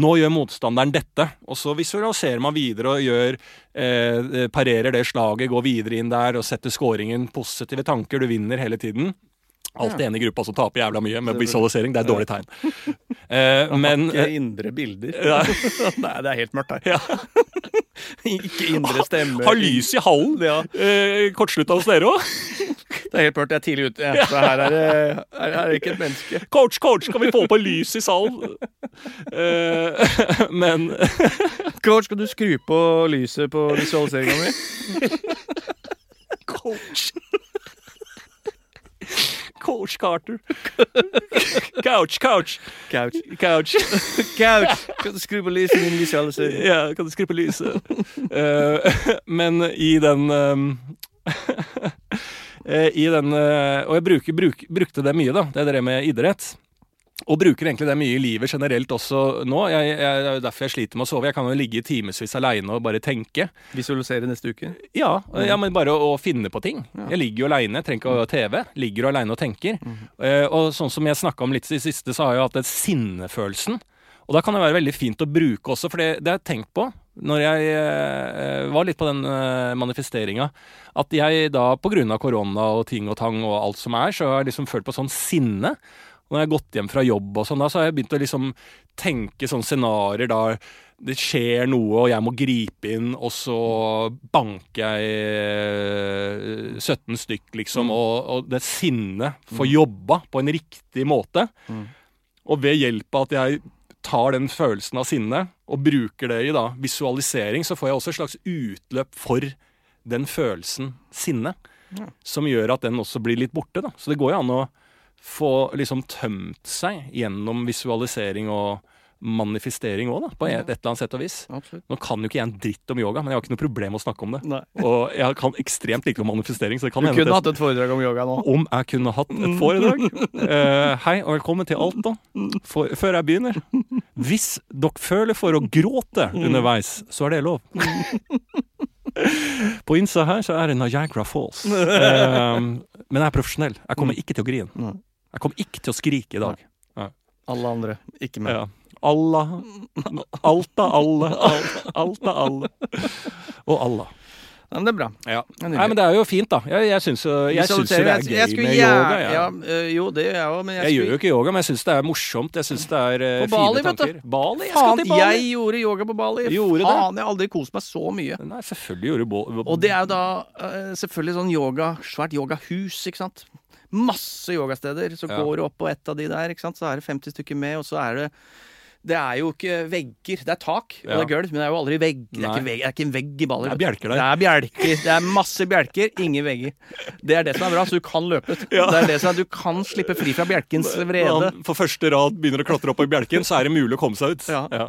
Nå gjør motstanderen dette, og så visualiserer man videre og gjør eh, parerer det slaget, går videre inn der og setter scoringen. Positive tanker, du vinner hele tiden. Alltid en i gruppa som taper jævla mye med visualisering. Det er et dårlig tegn. Eh, men Ikke eh, indre bilder. Ja. (laughs) Nei, det er helt mørkt her. ja. (laughs) Ikke indre stemmer. Ha lys i hallen! Ja. Eh, kortslutta hos dere òg? Det er helt mørkt, jeg er tidlig ute. Ja. Så her er det, her er det ikke et menneske. Coach, coach, kan vi få på lys i salen? Eh, (laughs) men Coach, skal du skru på lyset på visualiseringa mi? Coach. Coach Carter. Couch, couch, Couch. couch. Couch! Kan du skru på lyset i visualisering? Ja, kan du skru på lyset? Eh, men i den eh, I den eh, Og jeg bruker, bruk, brukte det mye, da. Det er det med idrett. Og bruker egentlig det mye i livet generelt også nå. Jeg, jeg, det er jo derfor jeg sliter med å sove. Jeg kan jo ligge i timevis aleine og bare tenke. Visualisere neste uke? Ja, ja men bare å, å finne på ting. Ja. Jeg ligger jo aleine, trenger ikke å ha TV. Ligger jo aleine og tenker. Eh, og sånn som jeg snakka om litt i siste, så har jeg hatt den sinnefølelsen. Og da kan det være veldig fint å bruke også, for det, det har jeg tenkt på når jeg eh, var litt på den eh, manifesteringa, at jeg da pga. korona og ting og tang og alt som er, så har jeg liksom følt på sånn sinne. Og når jeg har gått hjem fra jobb og sånn, da, så har jeg begynt å liksom tenke sånne scenarioer da det skjer noe, og jeg må gripe inn, og så banker jeg eh, 17 stykk, liksom. Og, og det sinnet får jobba på en riktig måte. Mm. Og ved hjelp av at jeg tar den følelsen av sinne og bruker det i da, visualisering, så får jeg også et slags utløp for den følelsen sinne. Ja. Som gjør at den også blir litt borte. Da. Så det går jo an å få liksom tømt seg gjennom visualisering og manifestering òg, på et, et eller annet sett og vis. Absolutt. Nå kan jo ikke jeg en dritt om yoga, men jeg har ikke noe problem med å snakke om det. Nei. Og jeg kan ekstremt lite om manifestering, så det kan Du kunne det. hatt et foredrag om yoga nå. (laughs) om jeg kunne hatt et foredrag. Uh, hei og velkommen til Alta. For, før jeg begynner. Hvis dere føler for å gråte underveis, så er det lov. På innsida her så er det Niagara Falls. Eh, men jeg er profesjonell. Jeg kommer ikke til å grine. Jeg kommer ikke til å skrike i dag. Alle andre, ikke meg. Ja. Alla. Alta, alle. Alt Alta, alle. Og Allah. Ja, men det er bra. Ja. Er Nei, men det er jo fint, da. Jeg, jeg syns jo jo det er Jeg- jeg gøy med yoga. jeg. Ja, øh, jo, det jeg òg, men jeg, Jeg gjør jo ikke yoga, men jeg syns det er morsomt. Jeg syns det er uh, På Bali, fine vet du. tanker. Bali? Jeg Faen, Bali. jeg gjorde yoga på Bali. Gjorde det? Faen, jeg har aldri kost meg så mye. Nei, selvfølgelig gjorde bo... Og det er jo da uh, selvfølgelig sånn yoga, svært yogahus, ikke sant. Masse yogasteder. Så går du opp på et av de der, ikke sant? så er det 50 stykker med, og så er det det er jo ikke vegger. Det er tak og det er gulv, men det er jo aldri vegg. Det er, ikke vegg, det er ikke en vegg i baller. Det er bjelker der. Det er bjelker. Det er masse bjelker, ingen vegger. Det er det som er bra, så du kan løpe ut. (laughs) Ja. Det er det som er, Du kan slippe fri fra bjelkens Når vrede. han for første rad begynner å klatre opp på bjelken, så er det mulig å komme seg ut. Ja. Ja.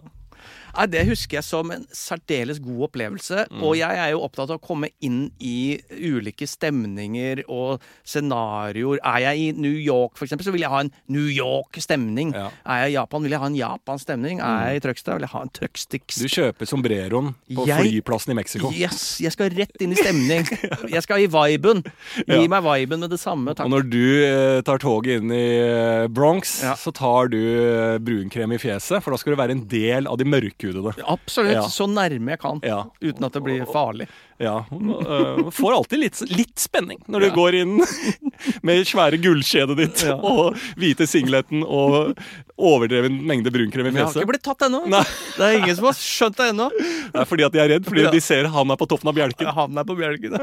Nei, Det husker jeg som en særdeles god opplevelse. Mm. Og jeg er jo opptatt av å komme inn i ulike stemninger og scenarioer. Er jeg i New York, eksempel, så vil jeg ha en New York-stemning. Ja. Er jeg i Japan, vil jeg ha en Japan-stemning. Er jeg i Trøgstad, vil jeg ha en Trøgstiks. Du kjøper sombreroen på Jeg- flyplassen i Mexico. Yes, jeg skal rett inn i stemning. (laughs) Jeg skal i viben. Gi Ja. meg viben med det samme, takk. Og når du eh, tar toget inn i eh, Bronx, Ja. så tar du eh, brunkrem i fjeset, for da skal du være en del av de mørkhudede. Absolutt. Ja. Så nærme jeg kan. Ja. Uten at det blir farlig. Ja. eh, får alltid litt, litt spenning når du går inn (laughs) med svære gullkjedet ditt og hvite singleten og overdreven mengde brunkrem i Men jeg har ikke blitt tatt ennå. Det er ingen som har skjønt det ennå. Det er fordi at de er redd, fordi de ser han er på toppen av bjelken. Han er på bjelken. (laughs)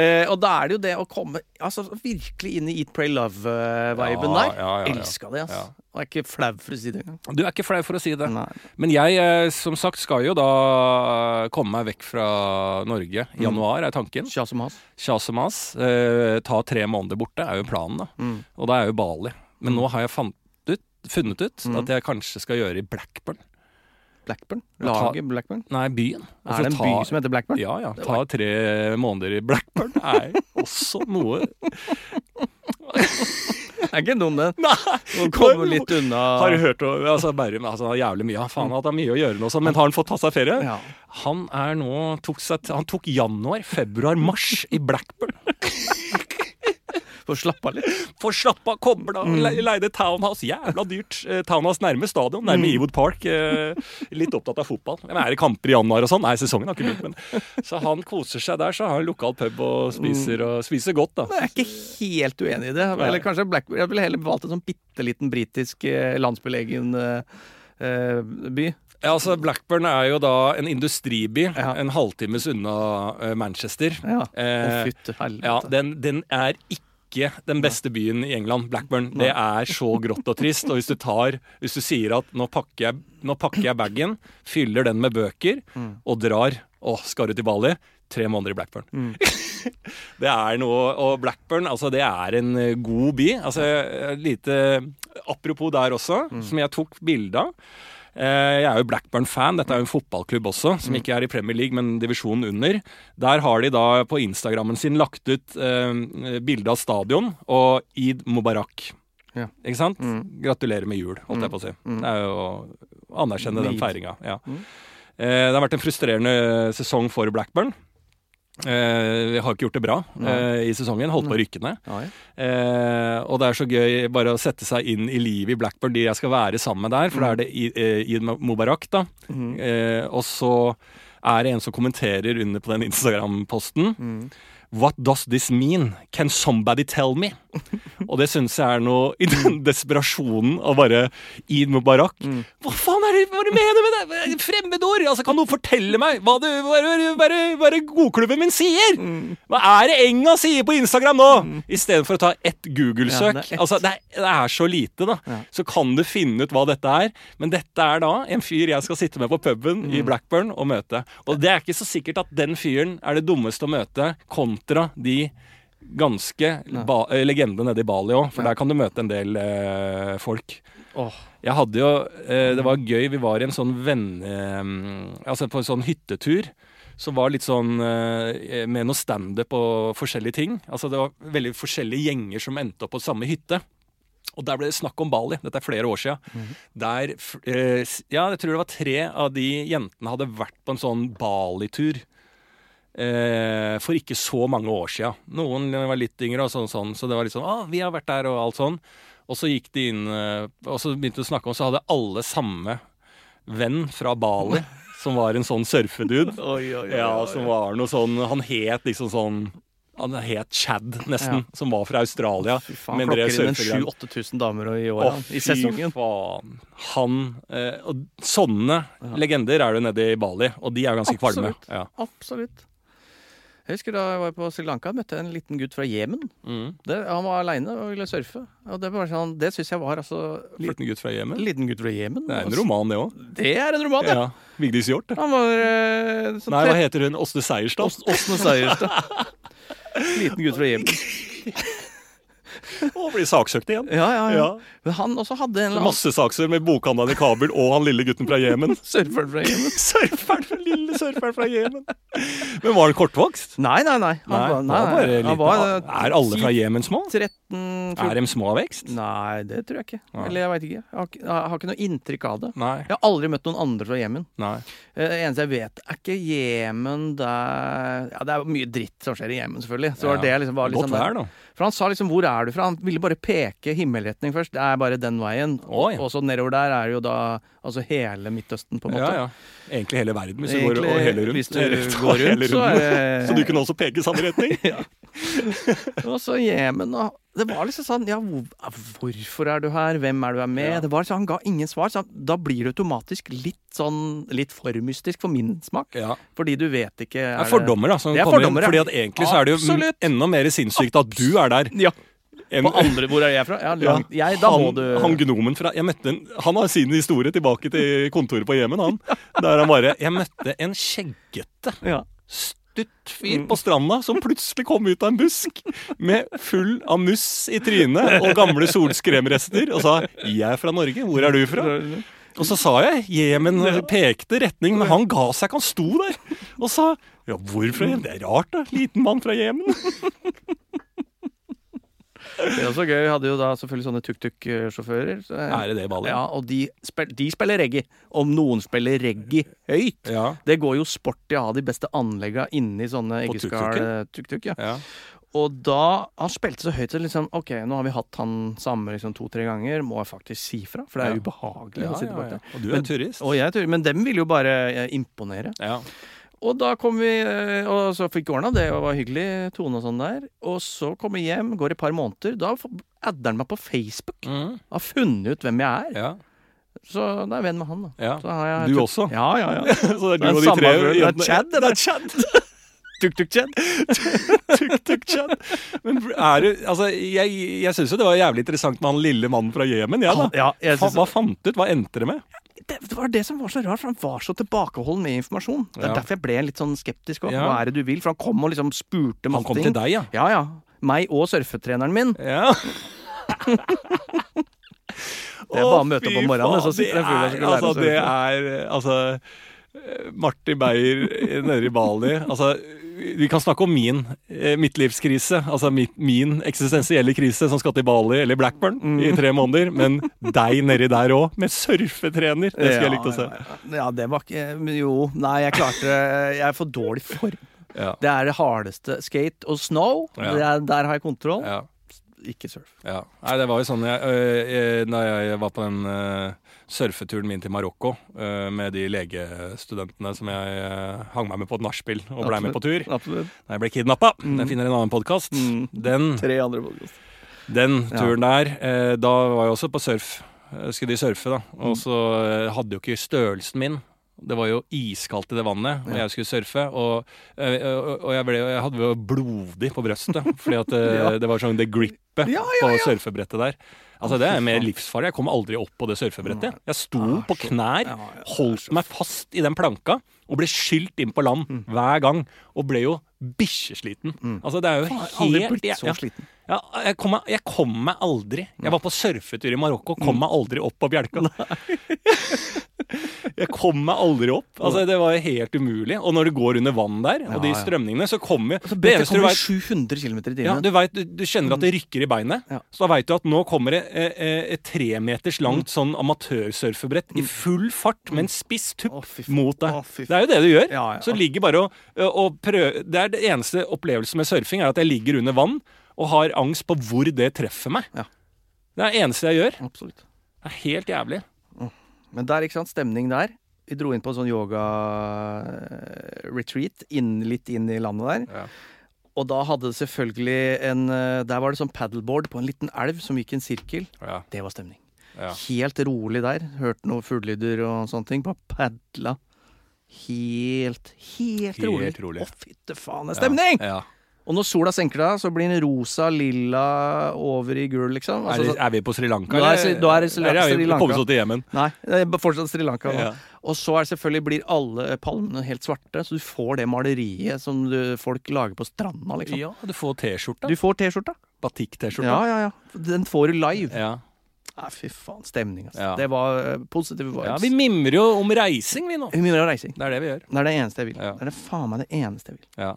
eh, og da er det jo det å komme altså, virkelig inn i Eat, Pray, Love-viben Ja, der. ja, ja. Elska det, altså. Og jeg er ikke flau for å si det engang. Du er ikke flau for å si det. Nei. Men jeg, eh, som sagt, skal jo da komme meg vekk fra Norge. I januar er tanken. Kjas og mas. Kjas og mas. Eh, ta tre måneder borte er jo planen, da. Mm. Og da er jo Bali. Men nå har jeg fant ut, funnet ut Mm. at jeg kanskje skal gjøre i Blackburn. Blackburn? Laget Blackburn? Nei, byen. Er det en by som heter Blackburn? Ja, ja. Ta tre måneder i Blackburn er også noe (laughs) er ikke dum, den. Nei! Å komme litt unna Har du hørt om altså, Bærum altså, jævlig mye. Faen at det er mye å gjøre nå, men har han fått tatt seg ferie? Ja. Han er nå tok seg, Han tok januar, februar, mars i Blackburn. (laughs) For slappa litt. For slappa, kommer da. Le leide Townhouse. Jævla dyrt. Eh, Townhouse nærme stadion, nærme Ewood Park. Eh, litt opptatt av fotball. Men er det kamper i januar og sånn? Nei, sesongen har ikke begynt. Men. Så han koser seg der. Så har han lokal pub og spiser, og spiser godt, da. Men Jeg er ikke helt uenig i det. Eller kanskje Blackburn Jeg ville heller valgt en sånn bitte liten britisk eh, landsbylegen eh, by. Ja, altså Blackburn er jo da en industriby Ja. en halvtimes unna Manchester. Ja. Eh, fytte helvete. ja, den, den er ikke den beste byen i England, Blackburn. Det er så grått og trist. Og hvis du tar Hvis du sier at nå pakker jeg, nå pakker jeg bagen, fyller den med bøker Mm. og drar Å, skal du til Bali? Tre måneder i Blackburn. Mm. (laughs) det er noe Og Blackburn, altså, det er en eh, god by. Altså, lite Apropos der også, Mm. som jeg tok bilde av. Eh, Jeg er jo Blackburn-fan. Dette er jo en fotballklubb også, Mm. som ikke er i Premier League, men divisjonen under. Der har de da på Instagrammen sin lagt ut eh, bilde av stadion og Eid Mubarak. Ja. Ikke sant? Mm. Gratulerer med jul, holdt jeg på å si. Det er jo å anerkjenne den feiringa. Ja. Mm. Eh, Det har vært en frustrerende sesong for Blackburn. Eh, Vi har ikke gjort det bra eh, i sesongen. Holdt på å rykke ned. Eh, og det er så gøy bare å sette seg inn i livet i Blackburn, de jeg skal være sammen med der. For da er det I- eh, Mubarak, da. Mm. Eh, og så er det en som kommenterer under på den Instagram-posten. Mm. What does this mean? Can somebody tell me? Og det syns jeg er noe i den (laughs) desperasjonen av bare Eid Mubarak. Mm. Hva faen er det hva du mener med det? Fremmedord! Altså, kan noen fortelle meg hva, det, bare godklubben min sier? Mm. Hva er det Enga sier på Instagram nå? Istedenfor å ta ett Google-søk. Ja, det altså, det, er, det er så lite, da. Ja. Så kan du finne ut hva dette er. Men dette er da en fyr jeg skal sitte med på puben Mm. i Blackburn og møte. Og det er ikke så sikkert at den fyren er det dummeste å møte kontra de ganske ba legende nede i Bali òg, for der kan du møte en del eh, folk. Oh. Jeg hadde jo eh, Det var gøy. Vi var i en sånn venne... Eh, altså på en sånn hyttetur. Som var litt sånn eh, med noe standup og forskjellige ting. Altså Det var veldig forskjellige gjenger som endte opp på samme hytte. Og der ble det snakk om Bali. Dette er flere år siden. Der f- eh, Ja, jeg tror det var tre av de jentene hadde vært på en sånn Bali-tur. Eh, for ikke så mange år siden. Noen var litt yngre, og sånn, sånn, så det var litt sånn Å, vi har vært der, og alt sånn. Og så gikk de inn eh, Og så begynte de å snakke om Så hadde alle samme venn fra Bali, (laughs) som var en sånn surfedude. Ja, som var noe sånn Han het liksom sånn Han het Chad, nesten. Som var fra Australia. Fy faen, men drev klokker inn en surfegreier. 7000-8000 damer i Å, året i sesongen. Faen. Han eh, Og sånne legender er det nede i Bali, og de er jo ganske kvalme. Absolutt. Ja. Absolutt. Jeg husker da jeg var på Sri Lanka, møtte jeg en liten gutt fra Jemen. Mm. Han var aleine og ville surfe. Og det, var sånn, det syns jeg var altså Liten gutt fra Jemen. liten gutt fra Jemen. Det er en altså. roman, det òg. Det er en roman, ja. Ja. Vigdis Hjorth. Han var sånn Nei, hva heter hun? Åsne Seierstad? Åsne Seierstad. Liten gutt fra Jemen. (laughs) (laughs) Å, blir saksøkt igjen. Ja, ja, ja. Men han også hadde en Masse saksør med bokhandelen i Kabul og han lille gutten fra Jemen. (laughs) surfer fra Jemen. (laughs) Surferen, lille surferen fra Jemen. Men var han kortvokst? Nei, nei, nei. Han Nei, var, han nei, var. Han var, eh, er alle fra Jemen små? 13 Er de små av vekst? Nei, det tror jeg ikke. Nei. Eller jeg veit ikke. Jeg har, jeg har ikke noe inntrykk av det. Nei. Jeg har aldri møtt noen andre fra Jemen. Nei. Eh, Det eneste jeg vet, er ikke Jemen der Ja, det er mye dritt som skjer i Jemen, selvfølgelig. Så var Ja. det liksom, var liksom Godt sånn vær, da. For han sa liksom 'hvor er du fra?' Han ville bare peke himmelretning først. Det er bare den veien. Oh, ja. Og så nedover der er det jo da altså hele Midtøsten, på en måte. Ja, ja. Egentlig hele verden, hvis du går og hele rundt. hvis du går (laughs) rundt, så er det- Så du kunne også peke i samme retning? (laughs) Og så Jemen og Det var liksom sånn Ja, hvorfor er du her? Hvem er du her med? Ja. Det var så Han ga ingen svar. Så da blir det automatisk litt sånn Litt for mystisk for min smak. Ja. Fordi du vet ikke Det er fordommer, da. Som Det er kommer fordommer, ja. fordi at egentlig så er det jo enda mer sinnssykt at du er der. Ja. Enn- På andre Hvor er jeg fra? Ja, langt, jeg, da må han, du han gnomen fra Jeg møtte en Han har sin historie tilbake til kontoret på Jemen, han. Der han bare Jeg møtte en skjeggete, ja. stutt fyr på stranda som plutselig kom ut av en busk med full av muss i trynet og gamle solskremrester og sa 'Jeg er fra Norge. Hvor er du fra?' Og så sa jeg Jemen pekte retning, men han ga seg ikke. Han sto der og sa ja, hvorfor? Det er rart, da. Liten mann fra Jemen. Det er også gøy. Vi hadde jo da selvfølgelig sånne tuk-tuk-sjåfører. så- Er det det, ballet? Ja, og de, spil, de spiller reggae. Om noen spiller reggae høyt. Ja. Det går jo sport i å ha de beste anlegga inni sånne eggeskall tuk-tuk. Ja. ja. Og da Han spilte så høyt så liksom OK, nå har vi hatt han samme liksom to-tre ganger. Må jeg faktisk si fra? For det er Ja. ubehagelig Ja, å sitte bak ja. der. Og du er Men- turist. Og jeg er turist. men dem vil jo bare eh, imponere. Ja. Og da kom vi, eh, og så fikk vi ordna det, og var hyggelig tone og sånn der. Og så kom vi hjem, går et par måneder. Da adder han meg på Facebook. Mm. Har funnet ut hvem jeg er. ja. Så da er jeg venn med han, da. Ja. Så har jeg, Du også? Ja, ja, ja. (laughs) Så det Det er du og de tre det er Chad, Det er Chad. (laughs) Tuk-tuk-Chad. (laughs) Tuk-tuk-Chad. Men er du Altså, jeg, jeg syns jo det var jævlig interessant med han lille mannen fra Jemen, jeg, da. Ja, jeg synes, Hva fant du ut? Hva endte det med? Det, var det som var så rart, for han var så tilbakeholden med informasjon. Det er Ja. derfor jeg ble litt sånn skeptisk. også. Hva er det du vil? For han kom og liksom spurte Han kom ting. til deg, ja. Ja, ja. Meg og surfetreneren min. Ja. (laughs) Det er bare å møte opp om morgenen, så sitter det en som det skal lære altså, å surfe. er Altså eh, Martin Beyer eh, nede i Bali. Altså, vi kan snakke om min eh, midtlivskrise. Altså mitt, min eksistensielle krise som skal til Bali eller Blackburn Mm. i tre måneder. Men deg nedi der òg, med surfetrener. Det skulle jeg likt å se. Ja, ja, ja, det var ikke Jo, nei, jeg klarte. Jeg er for dårlig form. Ja. Det er det hardeste. Skate og snow, Ja. er, der har jeg kontroll. Ja. Ikke surf. Ja. Nei, det var jo sånn jeg, øh, jeg, Da jeg var på den øh, surfeturen min til Marokko øh, med de legestudentene som jeg øh, hang meg med på et nachspiel og blei med på tur Absolutt. da jeg ble kidnappa. Mm. Jeg finner en annen podkast. Mm. Den, Tre andre podkast. den Ja. turen der, eh, da var jeg også på surf. Eh, Skulle de surfe, da. Mm. Og så eh, hadde jo ikke størrelsen min. Det var jo iskaldt i det vannet, og jeg skulle surfe. Og, eh, og jeg, ble, jeg hadde jo blodig på brøstet, fordi at det, (laughs) Ja. det var sånn det grippet Ja, på surfebrettet der. Altså Det er mer livsfarlig. Jeg kom aldri opp på det surfebrettet. Jeg sto på knær, holdt meg fast i den planka og ble skylt inn på land Mm. hver gang. Og ble jo bikkjesliten. Altså Det er jo helt aldri blitt så sliten. Ja, jeg kom, meg, jeg kom meg aldri Jeg var på surfetur i Marokko, kom meg aldri opp på bjelka. (laughs) jeg kom meg aldri opp. Altså Det var helt umulig. Og når du går under vann der, og de strømningene, så kommer Altså, det du vet, 700 km i ja, du, vet, du, kjenner at det rykker i beinet. Ja. Så da veit du at nå kommer det eh, tre et tremeters langt sånn amatørsurfebrett i full fart med en spiss tupp mot deg. Det er jo det du gjør. Ja. Så ligger bare og, og prøver Det er det eneste opplevelsen med surfing, er at jeg ligger under vann og har angst på hvor det treffer meg. Ja. Det er det eneste jeg gjør. Absolutt. Det er helt jævlig. Men der, ikke sant, stemning der. Vi dro inn på en sånn yoga-retreat litt inn i landet der. Ja. Og da hadde det selvfølgelig en eh, Der var det sånn paddleboard på en liten elv som gikk i en sirkel. Ja, Det var stemning. ja. Helt rolig der. Hørte noen fuglelyder og sånne ting. Bare padla. Helt, helt, rolig. Helt rolig. Å, fytte faen, det er stemning! Ja. Og når sola senker deg, så blir den rosa, lilla over i gul, liksom. Er, Altså, det, er vi på Sri Lanka? Da er da er Sri- Eller er vi Lanka. kommet så til Jemen? Nei, det er fortsatt Sri Lanka. Ja. Og så er det selvfølgelig blir alle palmene helt svarte, så du får det maleriet som du, folk lager på stranda, liksom. ja, du får T-skjorta. Du får T-skjorta. Batikk-T-skjorta. Ja, ja, ja. Den får du live. Ja. Nei, fy faen. Stemning, altså. Ja. Det var uh, positive vibes. ja, Vi mimrer jo om reising, vi nå. Vi mimrer om reising. Det er det vi gjør. Det er det eneste jeg vil. Ja. Det er det faen meg det eneste jeg vil. Ja.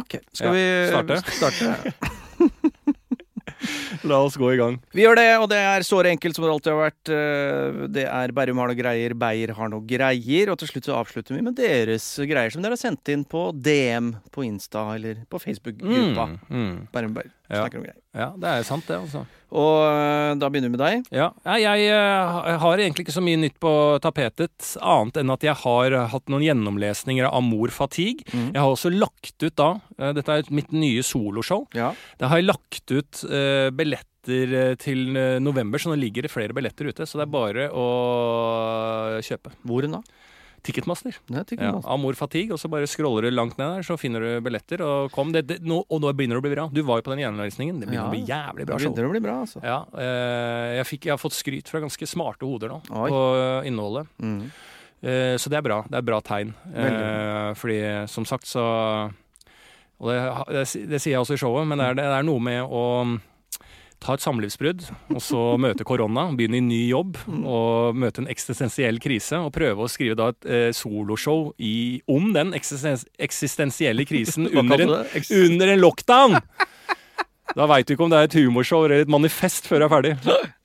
Ok, skal vi starte? (laughs) starte? (laughs) La oss gå i gang. Vi gjør det, og det er såre enkelt som det alltid har vært. Eh, Det er Berrum har noe greier, Beyer har noe greier. Og til slutt så avslutter vi med deres greier som dere har sendt inn på DM på Insta eller på Facebook-gruppa. Mm, mm. Berrum Beyer Ja. snakker om greier. Ja, det er sant, det, altså. Og eh, da begynner vi med deg. Ja, jeg, jeg eh, har egentlig ikke så mye nytt på tapetet, annet enn at jeg har hatt noen gjennomlesninger av Amor Fatigue. Mm. Jeg har også lagt ut da, eh, dette er mitt nye soloshow, Ja. da har jeg lagt ut uh, billetter eh, til eh, november, så nå ligger det flere billetter ute, så det er bare å kjøpe. Hvor da? Ticketmaster. Det er Ja, Amor Fatigue, og så bare scroller du langt ned der, så finner du billetter, og kom. Det, det, nå, og nå begynner det å bli bra. Du var jo på den gjennomlesningen, det begynner Ja. å bli jævlig bra show. begynner å bli bra, altså. Ja, eh, jeg, fikk, jeg har fått skryt fra ganske smarte hoder nå Oi. på innholdet. Mm. Eh, så det er bra. Det er bra tegn. Eh, fordi som sagt så Og det, det, det sier jeg også i showet, men det er, det er noe med å ta et samlivsbrudd, og så møte korona, begynne i ny jobb, Mm. og møte en eksistensiell krise, og prøve å skrive da et eh, soloshow om den eksistens, eksistensielle krisen under en, under en lockdown! Da veit du ikke om det er et humorshow eller et manifest før jeg er ferdig.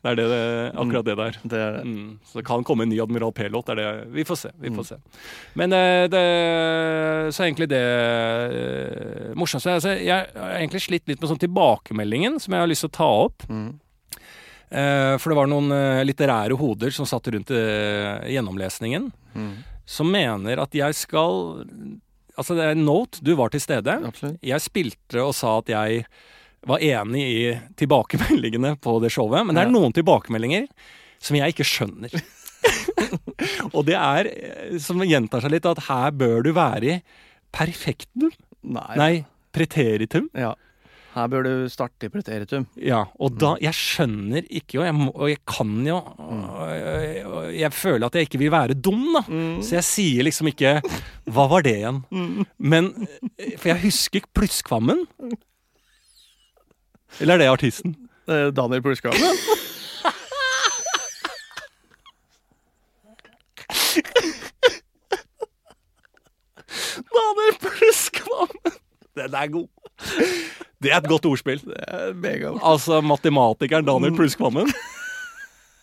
Det er det, det, akkurat det der. Det er. Mm, så det kan komme en ny Admiral P-låt. Vi får se. vi får se. Men eh, det, så er egentlig det uh, morsomste altså, Jeg har egentlig slitt litt med sånn tilbakemeldingen som jeg har lyst til å ta opp. Mm. Uh, for det var noen uh, litterære hoder som satt rundt eh, gjennomlesningen, Mm. som mener at jeg skal Altså, det er en note. Du var til stede. Absolutt. Jeg spilte og sa at jeg var enig i tilbakemeldingene på det showet, men det er noen tilbakemeldinger som jeg ikke skjønner. (laughs) og det er, eh, som gjentar seg litt, at her bør du være i perfektum. Nei. Nei, preteritum. Ja. Her bør du starte i preteritum. Ja, og da Jeg skjønner ikke, og jeg, må, og jeg kan jo og jeg, og jeg føler at jeg ikke vil være dum, da. Så jeg sier liksom ikke Hva var det igjen? Men For jeg husker Plusskvammen. (laughs) Eller er det artisten? Eh, Daniel Pulskave. (laughs) Daniel Plusskvammen! Den er god. Det er et godt ordspill. Mega. Altså matematikeren Daniel Plusskvammen.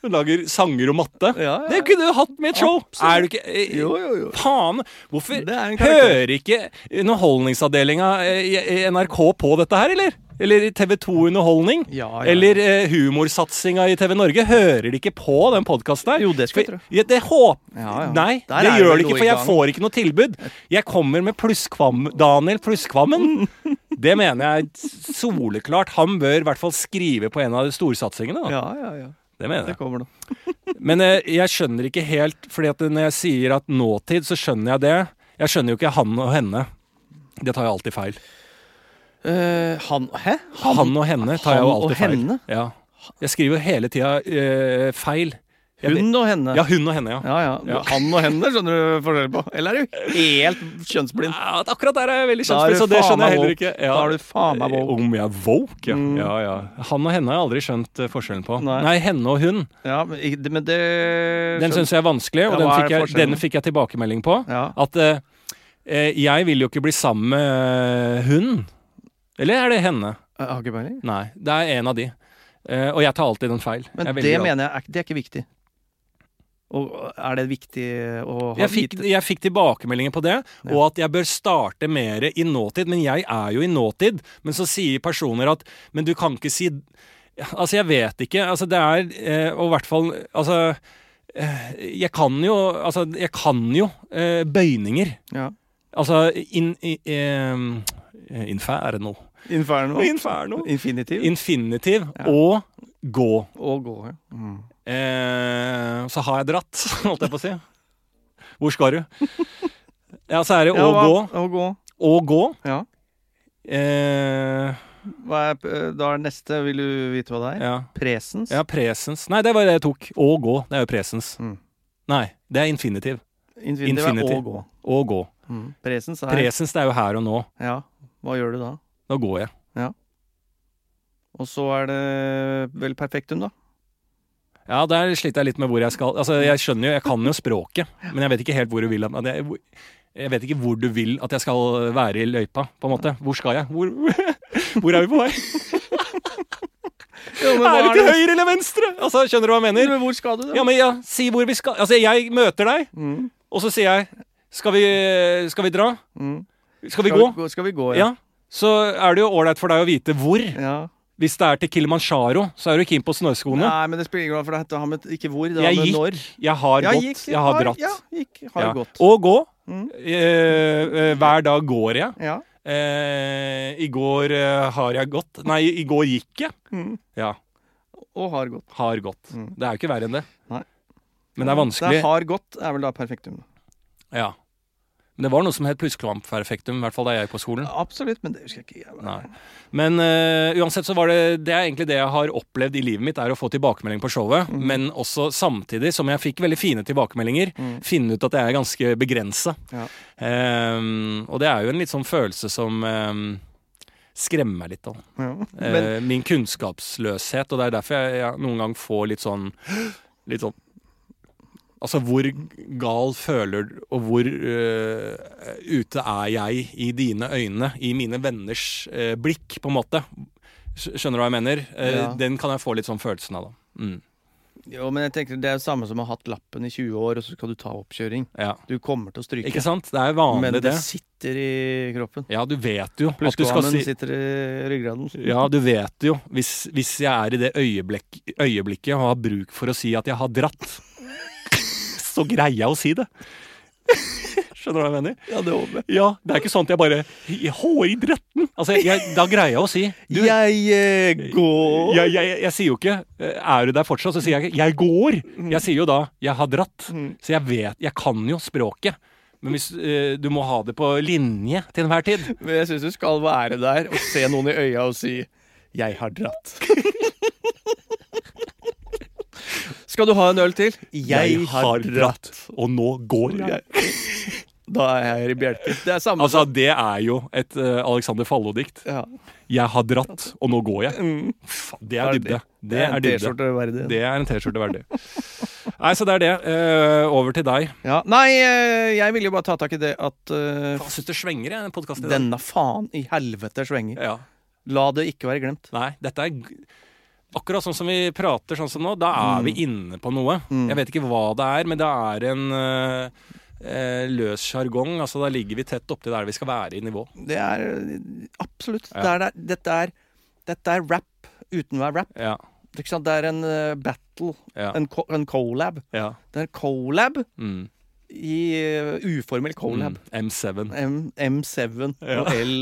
Hun lager sanger og matte. Ja, ja. Det kunne du hatt med et show! Absolutt. Er du ikke eh, Jo, jo, jo. Faen! Hvorfor Det er hører ikke Underholdningsavdelinga i i NRK på dette her, eller? Eller TV2 Underholdning? Ja, ja. Eller eh, humorsatsinga i TV Norge? Hører de ikke på den podkasten der? Jo, det skal jeg tro. Det håper Ja. Nei, Der det gjør de ikke, for jeg får ikke noe tilbud. Jeg kommer med plusskvam, Daniel Plusskvammen. (laughs) Det mener jeg soleklart. Han bør i hvert fall skrive på en av de storsatsingene. Da. Ja, ja, ja. Det mener jeg. Det. (laughs) Men eh, jeg skjønner ikke helt, fordi at når jeg sier at nåtid, så skjønner jeg det. Jeg skjønner jo ikke han og henne. Det tar jeg alltid feil. Eh, han Hæ? Han, og henne tar jeg jo han alltid feil. Ja. Jeg skriver hele tida uh, feil. Jeg Hun og henne? Ja, hun og henne, ja. Ja, ja. Han og henne skjønner du forskjell på. Eller er du helt kjønnsblind? Ja, akkurat der er jeg veldig kjønnsblind, så det skjønner jeg heller ikke. Ja. Da er du faen meg woke. Om jeg er woke, ja. Mm. ja. Han og henne har jeg aldri skjønt eh, forskjellen på. Nei. Nei, henne og hun. Ja, men, det Den syns jeg er vanskelig, og den, fikk jeg, den fikk jeg tilbakemelding på. At eh, jeg vil jo ikke bli sammen med hun. Eller er det henne? Jeg har ikke peiling. Nei, det er en av de. Uh, og jeg tar alltid den feil. Men det glad. mener jeg er, det er ikke viktig. Og er det viktig å ha jeg fikk, jeg fikk tilbakemeldinger på det, Ja. og at jeg bør starte mer i nåtid. Men jeg er jo i nåtid. Men så sier personer at Men du kan ikke si Altså, jeg vet ikke. Altså, det er eh, Og i hvert fall Altså eh, Jeg kan jo Altså, jeg kan jo eh, bøyninger. Ja. Altså in, in, in, Inferno. Inferno. Inferno. Infinitiv. Infinitiv Ja. og gå. og gå, ja. Mm. Eh, så har jeg dratt, (laughs) holdt jeg på å si. Hvor skal du? Ja, så er det å ja, gå. Å gå. Å gå. Ja. Eh, Hva er, eh, da er neste, vil du vite hva det er? ja. Presens? ja, presens. Nei, det var det jeg tok. Å gå. Det er jo presens. Mm. Nei, det er infinitiv. Infinitiv, Infinitiv. er å gå. Å gå. Mm. Presens er Presens, det er jo her og nå. Ja. Hva gjør du da? Nå går jeg. Og så er det vel perfektum, da. Ja, der sliter jeg litt med hvor jeg skal. Altså, jeg skjønner jo, jeg kan jo språket, men jeg vet ikke helt hvor du vil at jeg, jeg vet ikke hvor du vil at jeg skal være i løypa, på en måte. Hvor skal jeg? Hvor, (laughs) hvor er vi på vei? Ja, men Er det til høyre eller venstre? Altså, Skjønner du hva jeg mener? Men hvor skal du, da? Ja, men ja, Si hvor vi skal. Altså, jeg møter deg, Mm. og så sier jeg Skal vi, skal vi dra? Mm. Skal vi gå? Skal vi gå, Ja. Så er det jo ålreit for deg å vite hvor. ja. Hvis det er til Kilimanjaro, så er du keen på snøskoene. Nei, men det spiller ingen rolle, for det har med ikke hvor, det har Jeg med når. jeg har jeg gått, gikk, jeg har dratt. Ja, gikk, har Ja. gått. Og gå. Mm. Eh, eh, hver dag går jeg. Ja. Eh, I går eh, har jeg gått. Nei, i går gikk jeg. Mm. Ja, Og har gått. har gått. Mm. Det er jo ikke verre enn det. Nei. Men det er vanskelig. Det har gått er vel da perfektum. Ja. Men det var noe som het plusskvampperfektum, i hvert fall da jeg gikk på skolen. Absolutt, men det husker jeg ikke. jeg. Nei. Men uh, uansett så var det Det er egentlig det jeg har opplevd i livet mitt, er å få tilbakemelding på showet. Mm. Men også samtidig som jeg fikk veldig fine tilbakemeldinger, Mm. finne ut at jeg er ganske begrensa. Ja. Um, og det er jo en litt sånn følelse som um, skremmer meg litt. da. Ja. men... uh, min kunnskapsløshet, og det er derfor jeg, jeg noen gang får litt sånn Litt sånn Altså, hvor gal føler du Og hvor uh, ute er jeg i dine øyne, i mine venners uh, blikk, på en måte? Skjønner du hva jeg mener? Uh, Ja. Den kan jeg få litt sånn følelsen av, da. Mm. jo, men jeg tenker det er det samme som å ha hatt lappen i 20 år, og så skal du ta oppkjøring. Ja. Du kommer til å stryke. Ikke sant? Det er vanlig, men det, det. sitter i kroppen. Ja, du vet jo at du skal si sitter i ryggraden. Ja, du vet jo. Hvis, hvis jeg er i det øyeblikk, øyeblikket og har bruk for å si at jeg har dratt, så greier jeg å si det. (laughs) Skjønner du hva jeg mener? Ja, det håper jeg. Ja, Det er ikke sånn at jeg bare Håridretten! Altså, jeg, da greier jeg å si du, Jeg eh, går jeg, jeg, jeg sier jo ikke eh, 'er du der fortsatt', så sier jeg ikke 'jeg går'. Jeg sier jo da 'jeg har dratt'. Så jeg vet Jeg kan jo språket. Men hvis eh, du må ha det på linje til enhver tid Men jeg syns du skal være der og se noen i øya og si 'jeg har dratt'. (laughs) Skal du ha en øl til? Jeg har dratt, og nå går jeg. (laughs) Da er jeg her i bjelken. Det er samme Altså, det er jo et uh, Alexander Fallo-dikt. ja. 'Jeg har dratt, og nå går jeg'. Mm. Det er dybde. Det er en. T-skjorte verdig. Det er en T-skjorte verdig. Nei, så det er det. Uh, over til deg. Ja. Nei, uh, jeg ville jo bare ta tak i det at uh, Faen, syns det svenger, jeg, den podkasten i dag. denne faen i helvete svenger. Ja. La det ikke være glemt. Nei, dette er akkurat sånn som vi prater sånn som nå. Da er vi inne på noe. Mm. Jeg vet ikke hva det er, men det er en uh, løs sjargong. Altså, da ligger vi tett opptil der vi skal være i nivå. Det er absolutt. Ja. Det er, dette, er, dette er rap uten å være rap. Ja. Det er en uh, battle, Ja. en, co en colab. ja. Det er en collab Mm. i uh, uformell collab. Mm. M7. M M7 Ja. og L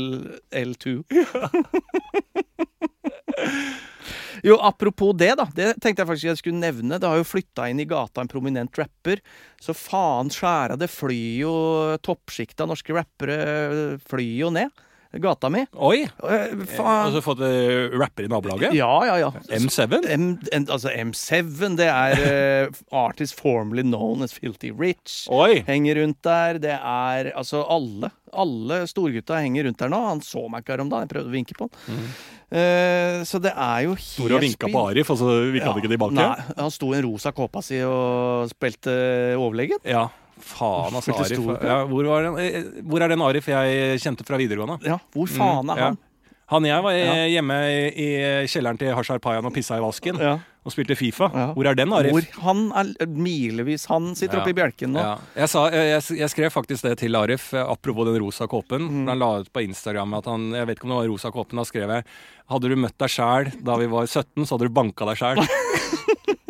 L2. (laughs) (laughs) Jo, apropos det, da. Det tenkte jeg faktisk jeg skulle nevne. Det har jo flytta inn i gata en prominent rapper. Så faen skjæra, det flyr jo Toppsjiktet av norske rappere flyr jo ned. Gata mi. Oi! Og så Faen. fått uh, rapper i nabolaget? Ja, ja, ja. M7? M, en, altså M7, det er uh, artist formerly known as Filty Rich. Oi! Henger rundt der. Det er altså alle. Alle storgutta henger rundt der nå. Han så meg ikke her om dagen. Jeg prøvde å vinke på han. Eh, så det er jo helt Store og vinka på Arif, og så vinka han ikke tilbake? Nei, han sto i en rosa kåpa si og spilte overlegen. Ja. Faen, altså. Arif. Ja, hvor, var den, eh, hvor er den Arif jeg kjente fra videregående? Ja, hvor faen er Mm, ja. han? og jeg var Ja. eh, hjemme i, i kjelleren til Hashar Payan og pissa i vasken Ja. Og spilte Fifa. Ja. Hvor er den, Arif? Hvor han er milevis Han sitter Ja. oppe i bjelken nå. Ja. Jeg, sa, jeg, jeg, skrev faktisk det til Arif, eh, apropos den rosa kåpen. Mm. Han la ut på Instagram at han Jeg vet ikke om det var rosa kåpen. Da skrev jeg Hadde du møtt deg sjæl da vi var 17, så hadde du banka deg sjæl. (laughs)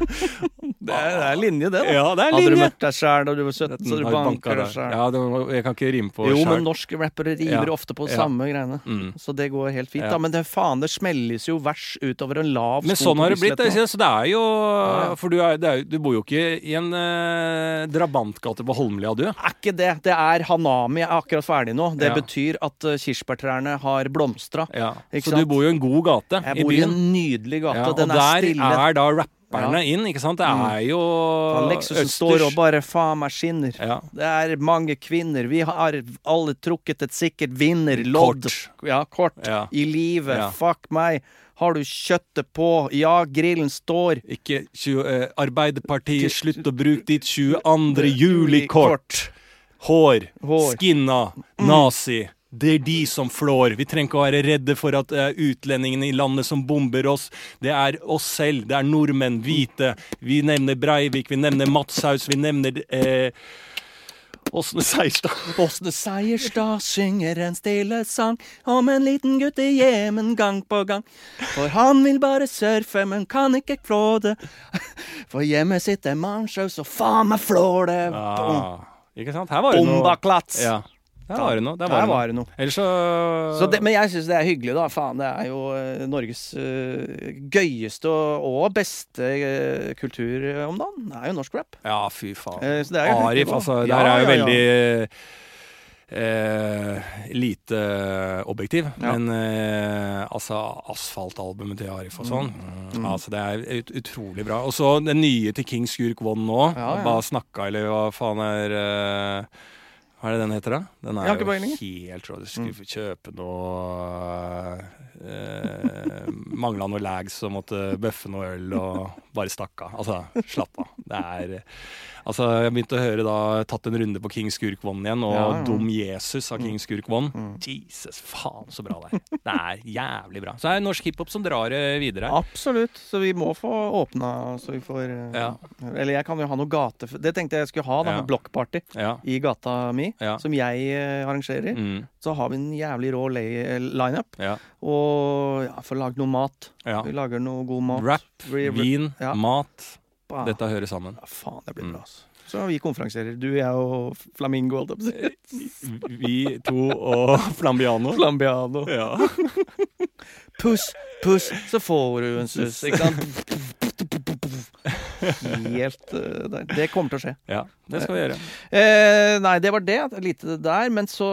(laughs) Det, er, det er linje, det. da Ja, det er Hadde du møtt deg sjæl da du var 17, så du banker deg sjæl. Ja, det, var- jeg kan ikke rime på Jo, men sjæl. norske rappere river Ja. ofte på Ja. samme greiene. Mm. Så det går helt fint. Ja. da Men det faen, det smelles jo vers utover en lav Men sko sånn på har det blitt. Bislett nå. Så det er jo ja. For du, er, det er, jo- du bor jo ikke i en eh, drabantgate på Holmlia, du. Er ikke det. Det er Hanami. Jeg er akkurat ferdig nå. Det Ja. betyr at uh, kirsebærtrærne har blomstra. Ja. Ikke Så sant? du bor jo i en god gate Jeg i bor i byen. en nydelig gate. Ja, og Den er der stille. er da rapperne Ja. inn, ikke sant? Det Mm. er jo Han Lexusen østers. står og bare faen meg skinner. ja. Det er mange kvinner. Vi har alle trukket et sikkert vinnerlodd. Kort. Ja, kort. Ja. I livet. Fuck meg. Har du kjøttet på? Ja, grillen står. Ikke 20, eh, Arbeiderpartiet, slutt å bruke ditt 22. juli-kort. Hår, Hår. skinna, nazi. Det er de som flår. Vi trenger ikke å være redde for at uh, utlendingene i landet som bomber oss. Det er oss selv. Det er nordmenn, hvite. Vi nevner Breivik, vi nevner Matshaus, vi nevner eh, Åsne Seierstad. Åsne Seierstad synger en stille sang om en liten gutt i Jemen gang på gang. For han vil bare surfe, men kan ikke flå det. For hjemme sitter Manshaus og faen meg flår det. Ah, ikke sant? Her var det noe. Bombaklats. Ja. Der var det noe. Der Der var det noe. var det noe. Ellers så, Så det, men jeg syns det er hyggelig, da. Faen, det er jo eh, Norges uh, gøyeste og, og beste uh, kultur om dagen. Det er jo norsk rap. Ja, fy faen. Uh, Arif, hyggelig, Det her Ja, er jo ja, ja. veldig eh, lite objektiv. Ja. Men eh, altså, asfaltalbumet til Arif og sånn Mm. Altså, det er ut, utrolig bra. Og så den nye til King Skurk One nå. Ja, ja. Bare snakka, eller hva faen er eh, Hva er det den heter, da? Den er jo helt rå. Du skulle få kjøpe noe eh, (laughs) Mangla noe lags og måtte bøffe noe øl og bare stakk av. Altså, slapp av. Det er Altså, jeg begynte å høre da Tatt en runde på King Skurk One igjen, og Ja, ja. Dum Jesus av King Skurk One. Mm. Jesus, faen så bra det er. Det er jævlig bra. Så det er norsk hiphop som drar det videre. Absolutt. Så vi må få åpna, så vi får eh, Ja. Eller jeg kan jo ha noe gate... Det tenkte jeg skulle ha, da. Ja. Blokkparty i gata mi, som jeg eh, arrangerer. Mm, Så har vi en jævlig rå lineup. ja. Og ja, får lage noe mat. Vi lager noe god mat. Rap, vin, mat. Pappa. Dette hører sammen. Ja, faen, det blir Mm. bra, altså. Så vi konferansierer. Du, jeg og Flamingo, si. Vi to og (laughs) Flambiano. Flambiano. Ja. (laughs) Puss, puss, så får du en suss, ikke sant? Helt uh. Det kommer til å skje. ja, det skal vi gjøre. Eh, nei, det var det. Lite der. Men så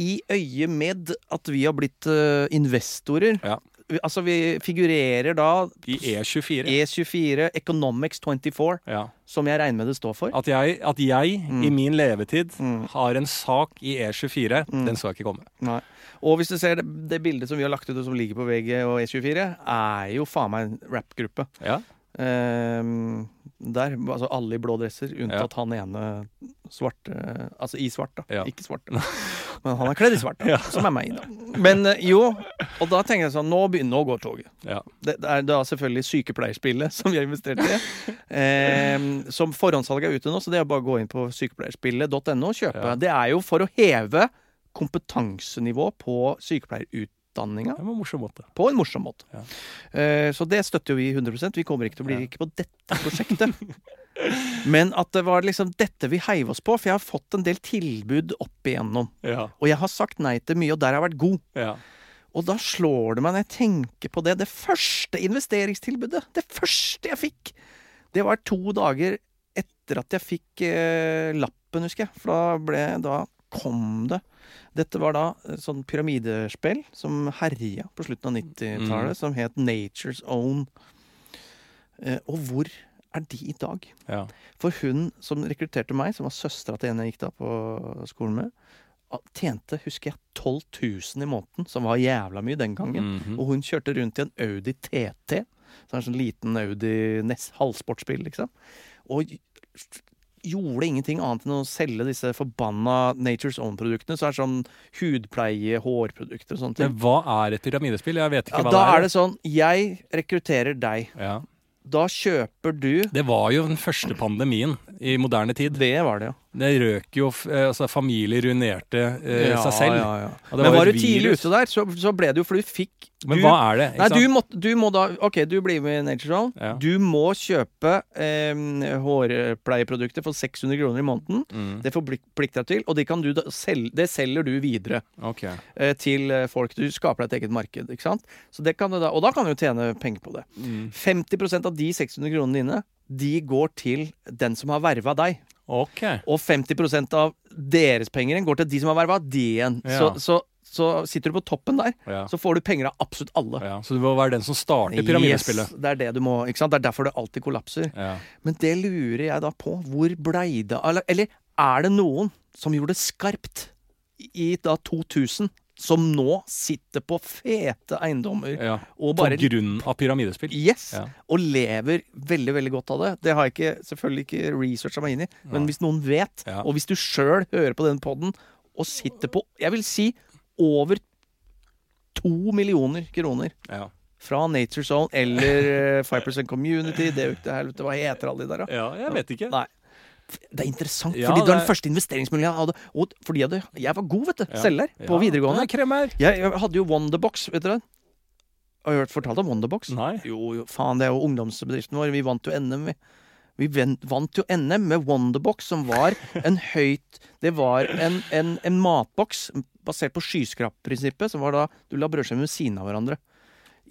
i øye med at vi har blitt uh, investorer Ja. Altså, vi figurerer da I E24. E24 Economics 24, Ja. som jeg regner med det står for. At jeg, at jeg i min levetid Mm. har en sak i E24, den skal ikke komme. Nei. Og hvis du ser det, det bildet som vi har lagt ut og som ligger på VG og E24, er jo faen meg en rappgruppe. Ja. Ehm, der, altså alle i blå dresser, unntatt han ene svarte Altså i svart, da. Ikke svarte. (laughs) Men han er kledd i svart, da, som er meg, da. Men eh, jo, og da tenker jeg sånn Nå begynner nå går toget. Ja. Det, det er da selvfølgelig sykepleierspillet som vi har investert i. (laughs) Eh, som forhåndssalget er ute nå, så det er bare å gå inn på sykepleierspillet.no og kjøpe. Det er jo for å heve kompetansenivå på sykepleierutdanninga Måte. på en morsom måte. Ja. Uh, så det støtter jo vi 100% Vi kommer ikke til å bli rike på dette prosjektet. (laughs) Men at det var liksom dette vi heiv oss på, for jeg har fått en del tilbud opp igjennom. Ja. Og jeg har sagt nei til mye, og der har jeg vært god. Ja. Og da slår det meg når jeg tenker på det. Det første investeringstilbudet, det første jeg fikk, det var to dager etter at jeg fikk eh, lappen, husker jeg. For da ble Da kom det. Dette var da et sånn pyramidespill som herja på slutten av 90-tallet, Mm. som het Nature's Own. Eh, og hvor er de i dag? Ja. For hun som rekrutterte meg, som var søstera til en jeg gikk da på skolen med, tjente, husker jeg, 12 000 i måneden, som var jævla mye den gangen. Mhm. Og hun kjørte rundt i en Audi TT. Så en sånn liten Audi Ness, halvsportsbil, liksom. Og gjorde ingenting annet enn å selge disse forbanna Nature's Own-produktene. Så er det sånn hudpleie, hårprodukter og sånne Men hva er et pyramidespill? Jeg vet ikke Ja, hva da det er. er det sånn Jeg rekrutterer deg. Ja. Da kjøper du Det var jo den første pandemien i moderne tid. Det var det, ja. Det røk jo eh, Altså, familier ruinerte eh, Ja, seg selv. ja, ja. Og det Men var var du tidlig ute der, så, så ble det jo For du fikk Men du, hva er det? Nei, du må, du må da Ok, du blir med i Nature Zone. Ja. Du må kjøpe eh, hårpleieprodukter for 600 kroner i måneden. Mm. Det forplikter deg til, og det, kan du da sel, det selger du videre okay. eh, til eh, folk. Du skaper deg et eget marked. ikke sant? Så det kan du da, og da kan du tjene penger på det. Mm. 50% av de 600 kronene dine de går til den som har verva deg. Ok. Og 50% av deres penger går til de som har verva de igjen. Ja. Så, så, så sitter du på toppen der, Ja. så får du penger av absolutt alle. ja. Så du må være den som starter pyramidespillet. Yes, det er det du må, ikke sant? Det er derfor det alltid kollapser. Ja. Men det lurer jeg da på. Hvor blei det Eller, eller er det noen som gjorde det skarpt i da 2000, som nå sitter på fete eiendommer ja. og På bare grunn av pyramidespill. Yes! Og lever veldig veldig godt av det. Det har jeg ikke, selvfølgelig ikke researcha meg inn i, men hvis noen vet, og hvis du sjøl hører på den poden og sitter på Jeg vil si over to millioner kroner Ja. fra Nature Zone eller eh, 5 Community, det er jo ikke helvete, hva heter alle de der, da? ja, jeg vet ikke. Nei. Det er interessant, Ja, fordi det det- den første investeringsmuligheten jeg hadde. Og fordi jeg, hadde, jeg var god, vet du. Ja. Selger på videregående. Jeg, jeg hadde jo Wonderbox, vet dere. Har du hørt fortalt om Wonderbox? Nei. Jo, jo, faen, det er jo ungdomsbedriften vår. Vi vant jo NM, vi. Vi vant jo NM med Wonderbox, som var en høyt Det var en, en, en matboks basert på skyskrapprinsippet, som var da du la brødskiver ved siden av hverandre.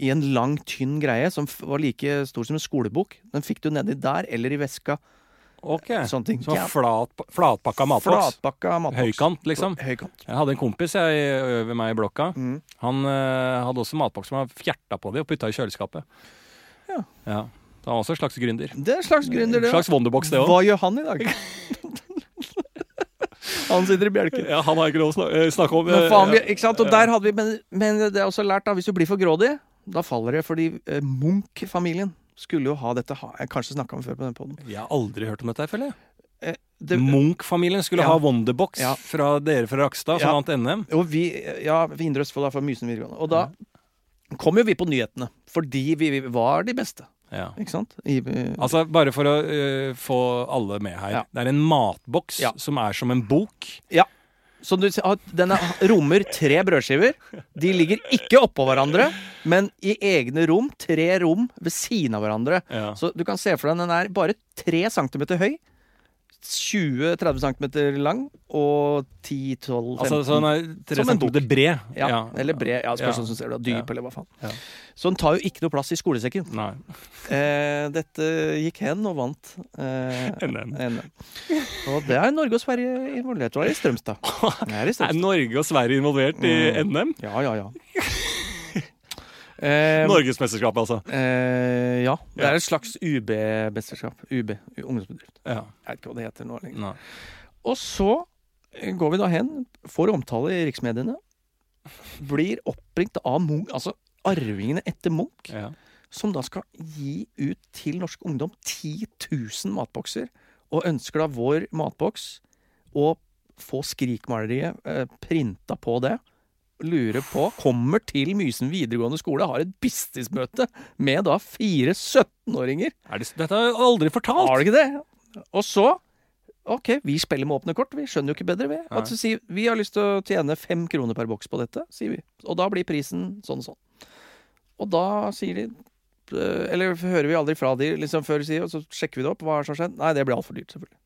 I en lang, tynn greie som var like stor som en skolebok. Den fikk du nedi der, eller i veska. Ok. Sånne ting. Så flat, flatpakka matboks. Flatpakka matboks. Høykant, liksom. Høykant. Jeg hadde en kompis jeg, over meg i blokka. Mm. Han eh, hadde også matboks som han fjerta på de og putta i kjøleskapet. Ja. ja. Så han var også en slags gründer. Det er en slags gründer, En det. slags Wonderbox, det òg. Hva gjør han i dag? (laughs) han sitter i bjelken. Ja, han har ikke lov å eh, snakke om. Men eh, faen, vi, ikke sant? Og der hadde vi, men, men det er også lært, da, hvis du blir for grådig, da faller det. Fordi eh, Munch-familien skulle jo ha dette ha, Jeg kanskje snakka om før på den poden. Jeg har aldri hørt om dette, føler jeg. Eh, det- Munch-familien skulle Ja. ha Wonderbox Ja. fra dere fra Rakstad, som Ja. vant NM. Og vi, ja, vi Indre Østfold er fra Mysen videregående. Og da kom jo vi på nyhetene, fordi vi, vi var de beste. Ja. Ikke sant? I, eh, Altså, bare for å uh, få alle med her. Ja. Det er en matboks Ja. som er som en bok. Ja. Så du, den rommer tre brødskiver. De ligger ikke oppå hverandre, men i egne rom. Tre rom ved siden av hverandre. Så du kan se for deg den er bare tre centimeter høy. 20-30 cm lang og 10-12-15 Altså sånn er tre Som en bok. bred. ja, Eller bred. Ja, spørs Ja. du ser det. Dyp, Ja. eller hva faen. Ja. Så den tar jo ikke noe plass i skolesekken. Nei. Eh, dette gikk hen og vant eh, NM. Og det er Norge og Sverige involvert. Det var i Strømstad. Det er i Er Strømstad. Norge og Sverige involvert i Mm. NM? Ja, ja, ja. Eh, Norgesmesterskapet, altså. eh, ja. Det er et slags UB-mesterskap. UB, ungdomsbedrift. Ja. Jeg vet ikke hva det heter nå lenger. Nei. Og så eh, går vi da hen, får omtale i riksmediene, blir oppringt av Munch, altså arvingene etter Munch, Ja. som da skal gi ut til norsk ungdom 10 000 matbokser, og ønsker da vår matboks å få Skrikmaleriet eh, printa på det. Lurer på Kommer til Mysen videregående skole, har et businessmøte med da fire 17-åringer. Er det, dette har jeg aldri fortalt! Har du ikke det? Og så OK, vi spiller med åpne kort. Vi skjønner jo ikke bedre, vi. Nei. At vi, har lyst til å tjene fem kroner per boks på dette, sier vi. Og da blir prisen sånn og sånn. Og da sier de øh, Eller hører vi aldri fra de liksom før de sier, og så sjekker vi det opp. Hva er det som har skjedd? Nei, det blir altfor dyrt, selvfølgelig.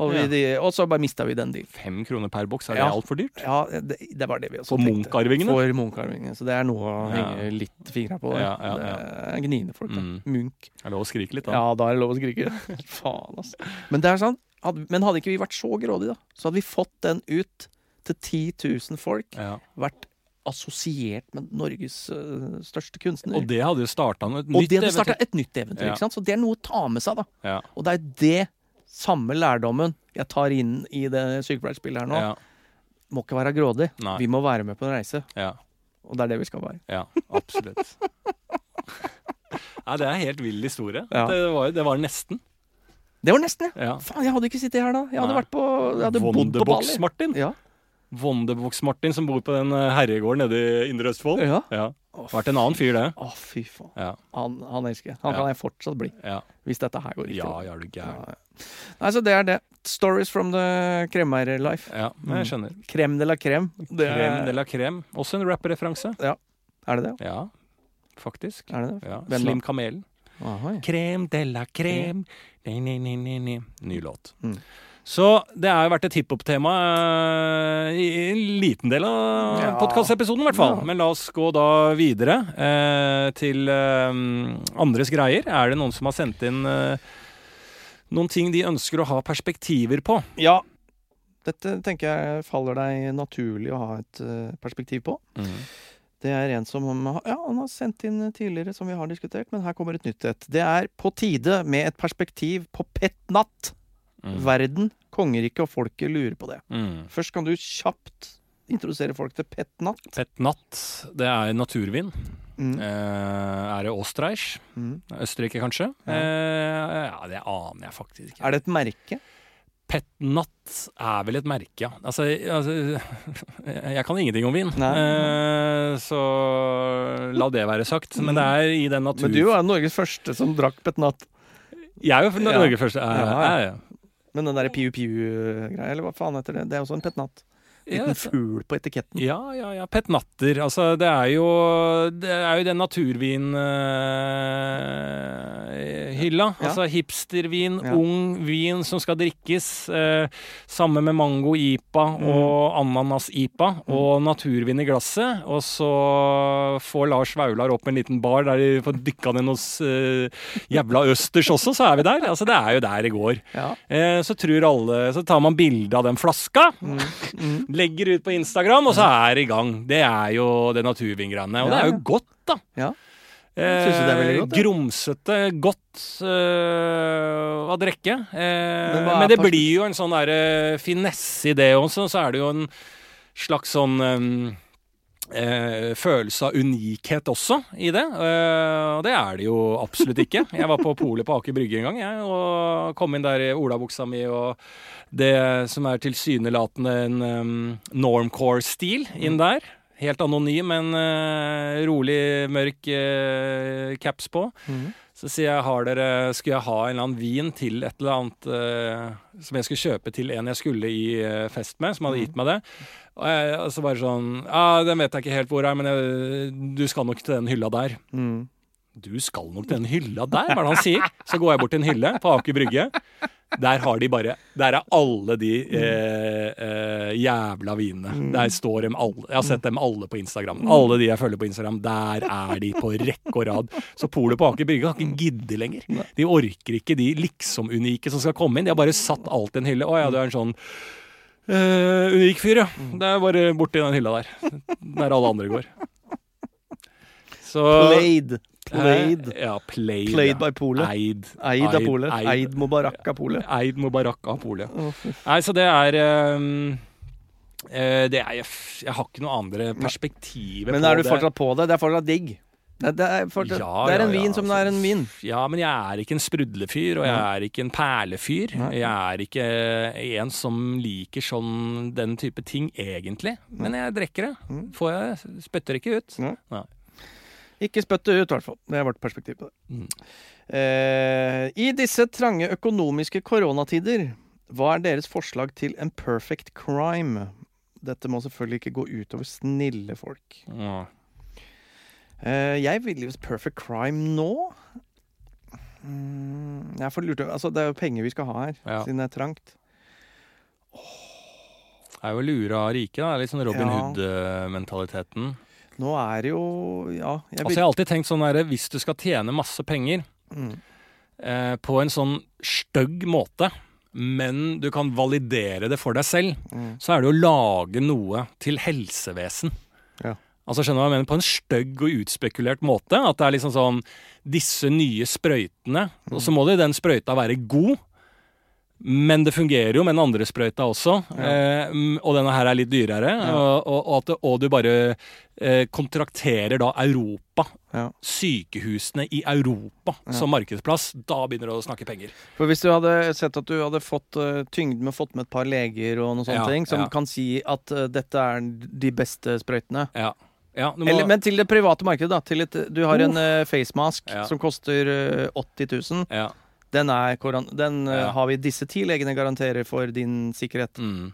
Og, vi, de, og så bare mista vi den dealen. Fem kroner per boks, er det Ja. altfor dyrt? Ja, det, det var det vi også For Munch-arvingene? For Munch-arvingene. Så det er noe å henge litt fingra på. Ja, ja, Det ja. er gniende folk, da. Mm. Munch. Er det lov å skrike litt, da? Ja, da er det lov å skrike. (laughs) Faen, altså. Men det er sånn, hadde, men hadde ikke vi vært så grådige, da, så hadde vi fått den ut til 10 000 folk. Ja. Vært assosiert med Norges uh, største kunstner. Og det hadde jo starta Og det hadde starta et nytt eventyr. Ja. ikke sant? Så det er noe å ta med seg, da. Ja. Og det er det samme lærdommen jeg tar inn i det sykepleierspillet her nå. Ja. Må ikke være grådig. Nei. Vi må være med på en reise. Ja. Og det er det vi skal være. ja. Absolutt. Nei, det er en helt vill historie. Ja. Det, var, det var nesten. Det var nesten, ja. Faen, jeg hadde ikke sittet her da. Jeg hadde vært på Jeg hadde bodd på Bali. Wonderbox-Martin. Ja. Wonderbox-Martin som bor på den eh, herregården nede i Indre Østfold. Ja. Ja. Vært en annen fyr, det. Å, fy faen. Ja. Han, han elsker jeg. Han Ja. kan jeg fortsatt bli, Ja, hvis dette her går riktig. ja, ja du gæren. Ja, ja. Nei, så det er det. Stories from the kremeier-life. Ja, jeg skjønner. Krem de la krem. Det Crème de la krem. Også en rap-referanse. er det det? Ja, faktisk. Er det det? Ja. Slim Kamelen. Krem de la ni. Ny låt. Mm. Så det har jo vært et hiphop-tema eh, i en liten del av Ja. podkastepisoden, i hvert fall. Ja. Men la oss gå da videre eh, til eh, andres greier. Er det noen som har sendt inn eh, noen ting de ønsker å ha perspektiver på? ja. Dette tenker jeg faller deg naturlig å ha et eh, perspektiv på. Det er en som ja, han har sendt inn tidligere, som vi har diskutert, men her kommer et nytt et. Det er på tide med et perspektiv på Petnat. Mm. Verden, kongeriket og folket lurer på det. Mm. Først kan du kjapt introdusere folk til Petnat. Fett natt, det er naturvin. Mm. Eh, er det Østerreich? Mm. Østerrike, kanskje? Ja. Eh, ja, det aner jeg faktisk ikke. Er det et merke? Pet Nat er vel et merke, ja. Altså, altså (laughs) Jeg kan ingenting om vin, eh, så la det være sagt. Men det er i den natur... Men du er Norges første som drakk Petnat. Jeg er jo Ja. første. først. Eh, Ja, ja. Men den derre piu-piu-greia, eller hva faen heter det? Det er også en Petnat. Ja, Liten fugl på etiketten. Ja, ja, ja. Pet Natter. Altså, det er jo Det er jo den naturvinhylla. Uh, Altså hipstervin, Ja. ung vin som skal drikkes. Uh, samme med mango-ipa Mm. og ananas-ipa. Og naturvin i glasset. Og så får Lars Vaular opp en liten bar der de får dykka ned noe uh, jævla østers også, så er vi der. Altså, det er jo der det går. Ja. Eh, så tror alle Så tar man bilde av den flaska. Mm. Mm. Legger ut på Instagram, og så er det i gang. Det er jo det naturvingreiene. Og det er jo godt, da. Ja. Synes du det er veldig godt, ja? Grumsete, godt øh, å drikke. Eh, Men det blir jo en sånn derre finesse i det også. Så er det jo en slags sånn øhm, eh, følelse av unikhet også i det. Eh, og det er det jo absolutt ikke. Jeg var på polet på Aker Brygge en gang jeg, og kom inn der i olabuksa mi og det som er tilsynelatende en um, normcore-stil inn der. Helt anonym, men uh, rolig, mørk uh, caps på. Mhm. Så sier jeg har dere, skulle jeg ha en eller annen vin til et eller annet eh, som jeg skulle kjøpe til en jeg skulle i eh, fest med, som hadde gitt meg det. Og, jeg, og så bare sånn Ja, den vet jeg ikke helt hvor er, men jeg, du skal nok til den hylla der. Mm. Du skal nok til den hylla der, hva er det han sier? Så går jeg bort til en hylle på Aker Brygge. Der har de bare Der er alle de eh, eh, jævla vinene. Der står dem alle. Jeg har sett dem alle på Instagram. Alle de jeg følger på Instagram, der er de på rekke og rad. Så polet på Aker Brygge har ikke giddet lenger. De orker ikke de liksom-unike som skal komme inn. De har bare satt alt i en hylle. Å ja, du er en sånn eh, unik fyr, ja. Det er bare borti den hylla der. Der alle andre går. Så Played. Played. Eh, Ja, played. Played by Polet. Eid. Eid av Polet. Eid. Eid Mubarak av Polet. Eid Mubarak av Polet. Nei, så det er um, det er, jeg, jeg har ikke noe andre perspektiver Men er du fortsatt på det? Det er fortsatt digg. Det, det, er, fortsatt, Ja, det er en ja, vin som det er en vin. Ja, men jeg er ikke en sprudlefyr, og jeg er ikke en perlefyr. Jeg er ikke en som liker sånn den type ting, egentlig. Men jeg drikker det. Mm. Får jeg Spytter ikke ut. Nei. Ikke spytt det ut, i hvert fall. Det er vårt perspektiv på det. Mm. Eh, I disse trange økonomiske koronatider, hva er deres forslag til en perfect crime? Dette må selvfølgelig ikke gå utover snille folk. Ja. Eh, jeg ville jo perfect crime nå. Mm, jeg får lurt Altså, det er jo penger vi skal ha her, Ja. siden det er trangt. Det er jo lure av rike, da. Litt sånn Robin Ja. Hood-mentaliteten. Nå er det jo Ja, jeg Altså, jeg har alltid tenkt sånn der, hvis du skal tjene masse penger mm. eh, på en sånn stygg måte, men du kan validere det for deg selv, Mm. så er det å lage noe til helsevesen. Ja. Altså skjønner du hva jeg mener? På en stygg og utspekulert måte. At det er liksom sånn Disse nye sprøytene. Og Mm. så må det den sprøyta være god. Men det fungerer jo med den andre sprøyta også. Eh, mm, og denne her er litt dyrere. Ja. Og, og, det, og du bare eh, kontrakterer da Europa. Ja. Sykehusene i Europa Ja. som markedsplass. Da begynner du å snakke penger. For hvis du hadde sett at du hadde fått uh, tyngden med fått med et par leger og noen sånne Ja, ting, som ja. kan si at uh, dette er de beste sprøytene Ja. ja må, Eller, Men til det private markedet, da. Et, du har en uh, facemask Ja. som koster uh, 80 000. ja. Den, er, den eh, Ja. har vi disse ti legene garanterer for din sikkerhet. Mm.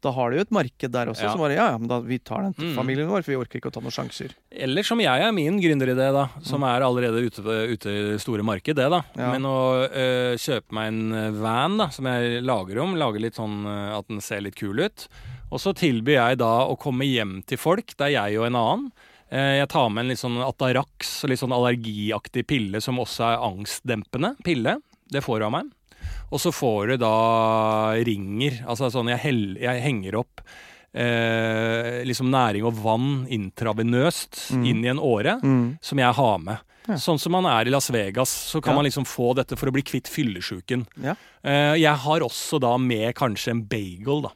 Da har du jo et marked der også, Ja. som bare ja, ja, men da, vi tar den til Mm. familien vår, for vi orker ikke å ta noen sjanser. Eller som jeg er min gründeridé, da. Som er allerede ute, ute i det store markedet, da. Ja. Men å ø, kjøpe meg en øh, van, da, som jeg lager om. Lager litt sånn at den ser litt kul ut. Og så tilbyr jeg da å komme hjem til folk. Det er jeg og en annen. Eh, Jeg tar med en litt sånn Atarax, litt sånn allergiaktig pille som også er angstdempende pille. Det får du av meg. Og så får du da ringer. Altså sånn jeg, hell, jeg henger opp eh, liksom næring og vann intravenøst Mm. inn i en åre, som jeg har med. Ja. Sånn som man er i Las Vegas, så kan Ja. man liksom få dette for å bli kvitt fyllesjuken. Ja. Eh, jeg har også da med kanskje en bagel, da.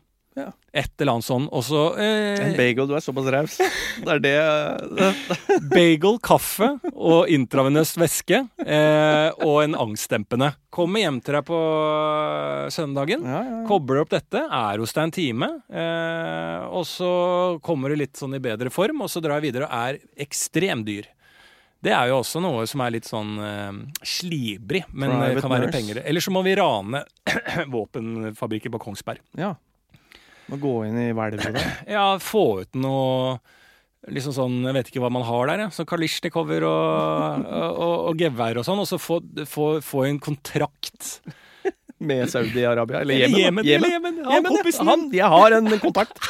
Ja. Et eller annet sånn. Og så eh, En bagel, du er såpass raus. Det er det (laughs) bagel, kaffe og intravenøs væske. Eh, og en angstdempende. Kommer hjem til deg på eh, søndagen. ja, ja. Kobler opp dette, er hos deg en time, eh, og så kommer du litt sånn i bedre form, og så drar jeg videre og er ekstremt dyr. Det er jo også noe som er litt sånn uh, slibrig, men Private kan være nurse. penger. Eller så må vi rane (clears throat) våpenfabrikker på Kongsberg. ja. Må gå inn i hvelvet der. (clears throat) Ja, få ut noe Liksom sånn, Jeg vet ikke hva man har der. Ja. Sånn Kalisjnikover og, og, og, og gevær og sånn. Og så få, få, få en kontrakt. Med Saudi-Arabia. Eller Jemen? Jemen. Jemen, Jemen. Han Jemen, ja. Han, jeg har en kontakt. (laughs)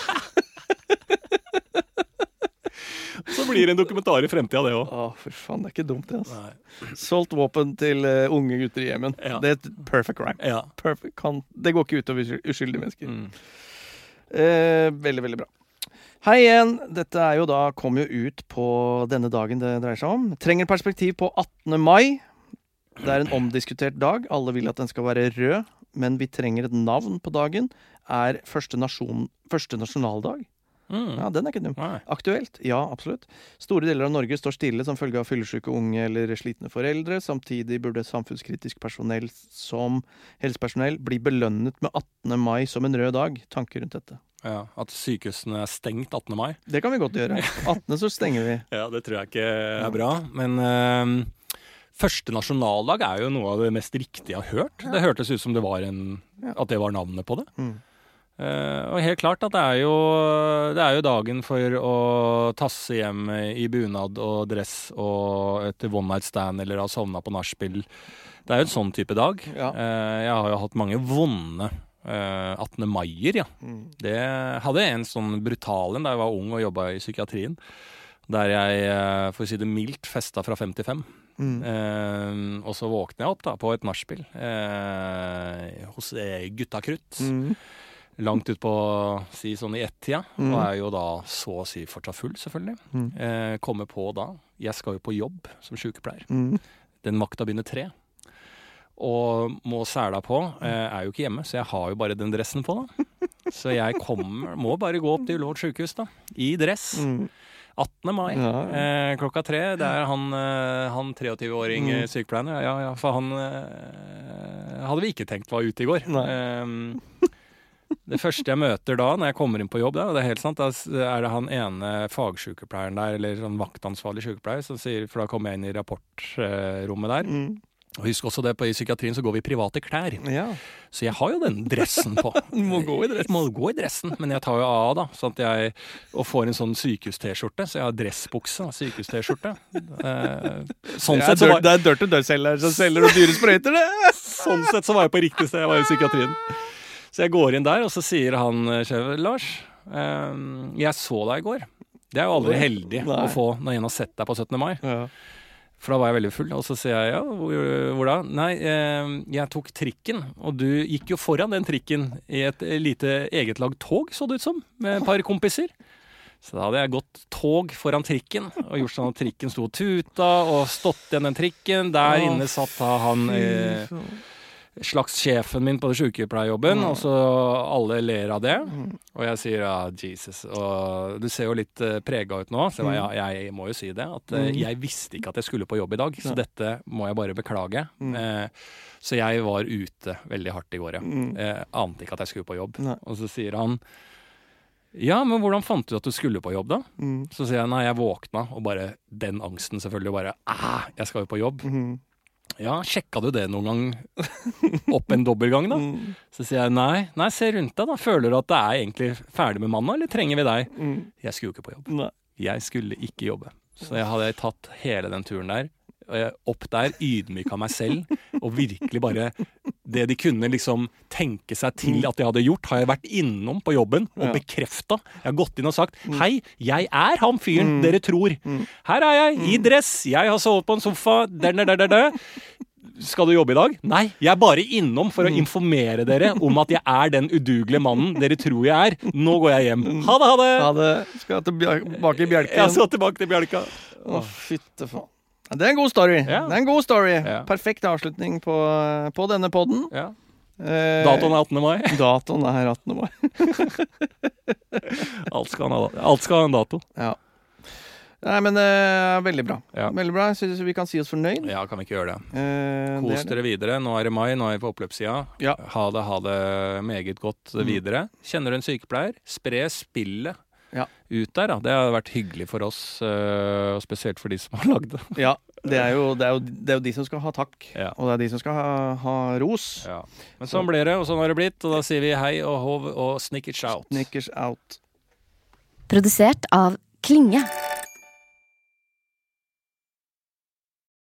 Så blir det en dokumentar i fremtida, det òg. Å, for faen, det er ikke dumt, det. altså. Solgt våpen til uh, unge gutter i Jemen. Ja. Det er et perfect crime. Ja. Perfect, kan, det går ikke utover usky- uskyldige mennesker. Mm. Eh, veldig, veldig bra. Hei igjen. Dette er jo da, kom jo ut på denne dagen det dreier seg om. Trenger perspektiv på 18. mai. Det er en omdiskutert dag. Alle vil at den skal være rød, men vi trenger et navn på dagen. Er første, nasjon, første nasjonaldag. Mm. Ja, den er ikke dum. Nei. Aktuelt? Ja, absolutt. Store deler av Norge står stille som følge av fyllesyke unge eller slitne foreldre. Samtidig burde samfunnskritisk personell som helsepersonell bli belønnet med 18. mai som en rød dag. Tanker rundt dette? Ja, At sykehusene er stengt 18. mai. Det kan vi godt gjøre. (laughs) 18. så stenger vi. Ja, Det tror jeg ikke er bra. Men øh, Første nasjonaldag er jo noe av det mest riktige jeg har hørt. Det hørtes ut som det var en, at det var navnet på det. Mm. Eh, og helt klart at det er, jo, det er jo dagen for å tasse hjem i bunad og dress og etter one night stand eller ha sovna på nachspiel. Det er jo en sånn type dag. Ja. Uh, jeg har jo hatt mange vonde uh, 18. maier, ja. Mm. Det hadde en sånn brutal en da jeg var ung og jobba i psykiatrien. Der jeg, eh, for å si det mildt, festa fra fem til fem. Mm. Uh, og så våkner jeg opp da på et nachspiel uh, hos eh, Gutta Krutt. Mm. Langt utpå si sånn i ett-tida. Mm. Og er jo da så å si fortsatt full, selvfølgelig. Mm. Eh, kommer på da Jeg skal jo på jobb som sykepleier. Mm. Den makta begynner tre. Og må sæla på. Eh, er jo ikke hjemme, så jeg har jo bare den dressen på, da. (laughs) Så jeg kommer, må bare gå opp til Ullevål sjukehus, da. I dress. Mm. 18. mai Ja. eh, klokka tre. Det er han, eh, han 23-åring Mm. mm. sykepleieren. Ja, ja, ja, for han eh, hadde vi ikke tenkt var ute i går. Nei. Eh, det første jeg møter da, når jeg kommer inn på jobb, da, det er helt sant, da er det han ene fagsykepleieren der, eller sånn vaktansvarlig sykepleier, som sier, for da kommer jeg inn i rapportrommet der. Mm. Og husk også det, på i psykiatrien så går vi i private klær. Ja. Så jeg har jo den dressen på. (laughs) Du må gå i dressen. Må gå i dressen, men jeg tar jo av da, sånn at jeg og får en sånn sykehus-T-skjorte. Så jeg har dressbukse og sykehus-T-skjorte. Eh, (laughs) sånn, det, er så dør, det er dør-til-dør-selger som selger dyre sprøyter, det! (laughs) sånn sett så var jeg på riktig sted. Jeg var i psykiatrien. Så jeg går inn der, og så sier han eh, Lars, eh, jeg så deg i går. Det er jo aldri heldig Nei. å få når en har sett deg på 17. mai. Ja. For da var jeg veldig full, og så sier jeg ja, hvor, hvor da? Nei, eh, jeg tok trikken, og du gikk jo foran den trikken i et lite egetlagd tog, så det ut som, med et par kompiser. Så da hadde jeg gått tog foran trikken, og gjort sånn at trikken sto og tuta, og stått igjen den trikken. Der inne satt han eh, slags sjefen min på sykepleierjobben, og så alle ler av det. Og jeg sier ja, Jesus, og du ser jo litt uh, prega ut nå. Så jeg, bare, jeg må jo si det. At uh, jeg visste ikke at jeg skulle på jobb i dag, så dette må jeg bare beklage. Eh, så jeg var ute veldig hardt i går, ja. Uh, ante ikke at jeg skulle på jobb. Nei. Og så sier han ja, men hvordan fant du at du skulle på jobb, da? Mm. Så sier jeg nei, jeg våkna, og bare den angsten selvfølgelig bare æh, jeg skal jo på jobb. Mm. Ja, sjekka du det noen gang opp en dobbeltgang, da? (laughs) Mm. Så sier jeg nei. Nei, se rundt deg, da. Føler du at det er egentlig ferdig med mannen, eller trenger vi deg? Mm. Jeg skulle jo ikke på jobb. Nei. Jeg skulle ikke jobbe. Så jeg hadde tatt hele den turen der. Opp der, ydmyka meg selv, og virkelig bare Det de kunne liksom tenke seg til at jeg hadde gjort, har jeg vært innom på jobben og Ja. bekrefta. Jeg har gått inn og sagt Hei, jeg er han fyren dere tror. Her er jeg, i dress. Jeg har sovet på en sofa. Der, der, der, der, der. Skal du jobbe i dag? Nei, jeg er bare innom for å informere dere om at jeg er den udugelige mannen dere tror jeg er. Nå går jeg hjem. Ha det, ha det! Ha det skal tilbake i bjelken. Jeg skal tilbake til Bjelka. Å, fytte faen. Det er en god story. Ja. Det er en god story. Ja. Perfekt avslutning på, på denne podden. Ja. Eh, Datoen er 18. mai. (laughs) Datoen er 18. mai. (laughs) Alt skal ha, alt skal ha en dato. Ja. Nei, men eh, veldig bra. Ja. Veldig bra. Jeg synes vi kan si oss fornøyd. Ja, kan vi ikke gjøre det. Eh, Kos det. dere videre. Nå er det mai, nå er vi på oppløpssida. Ja. Ha det, ha det meget godt videre. Kjenner du en sykepleier? Spre spillet. Ut der. Da. Det har vært hyggelig for oss, øh, og spesielt for de som har lagd det. Ja, det er, jo, det, er jo, det er jo de som skal ha takk. Ja. Og det er de som skal ha, ha ros. Ja. Men sånn ble det, og sånn har det blitt. Og da sier vi hei og hov og snickers out. Snickers out. Produsert av Klinge.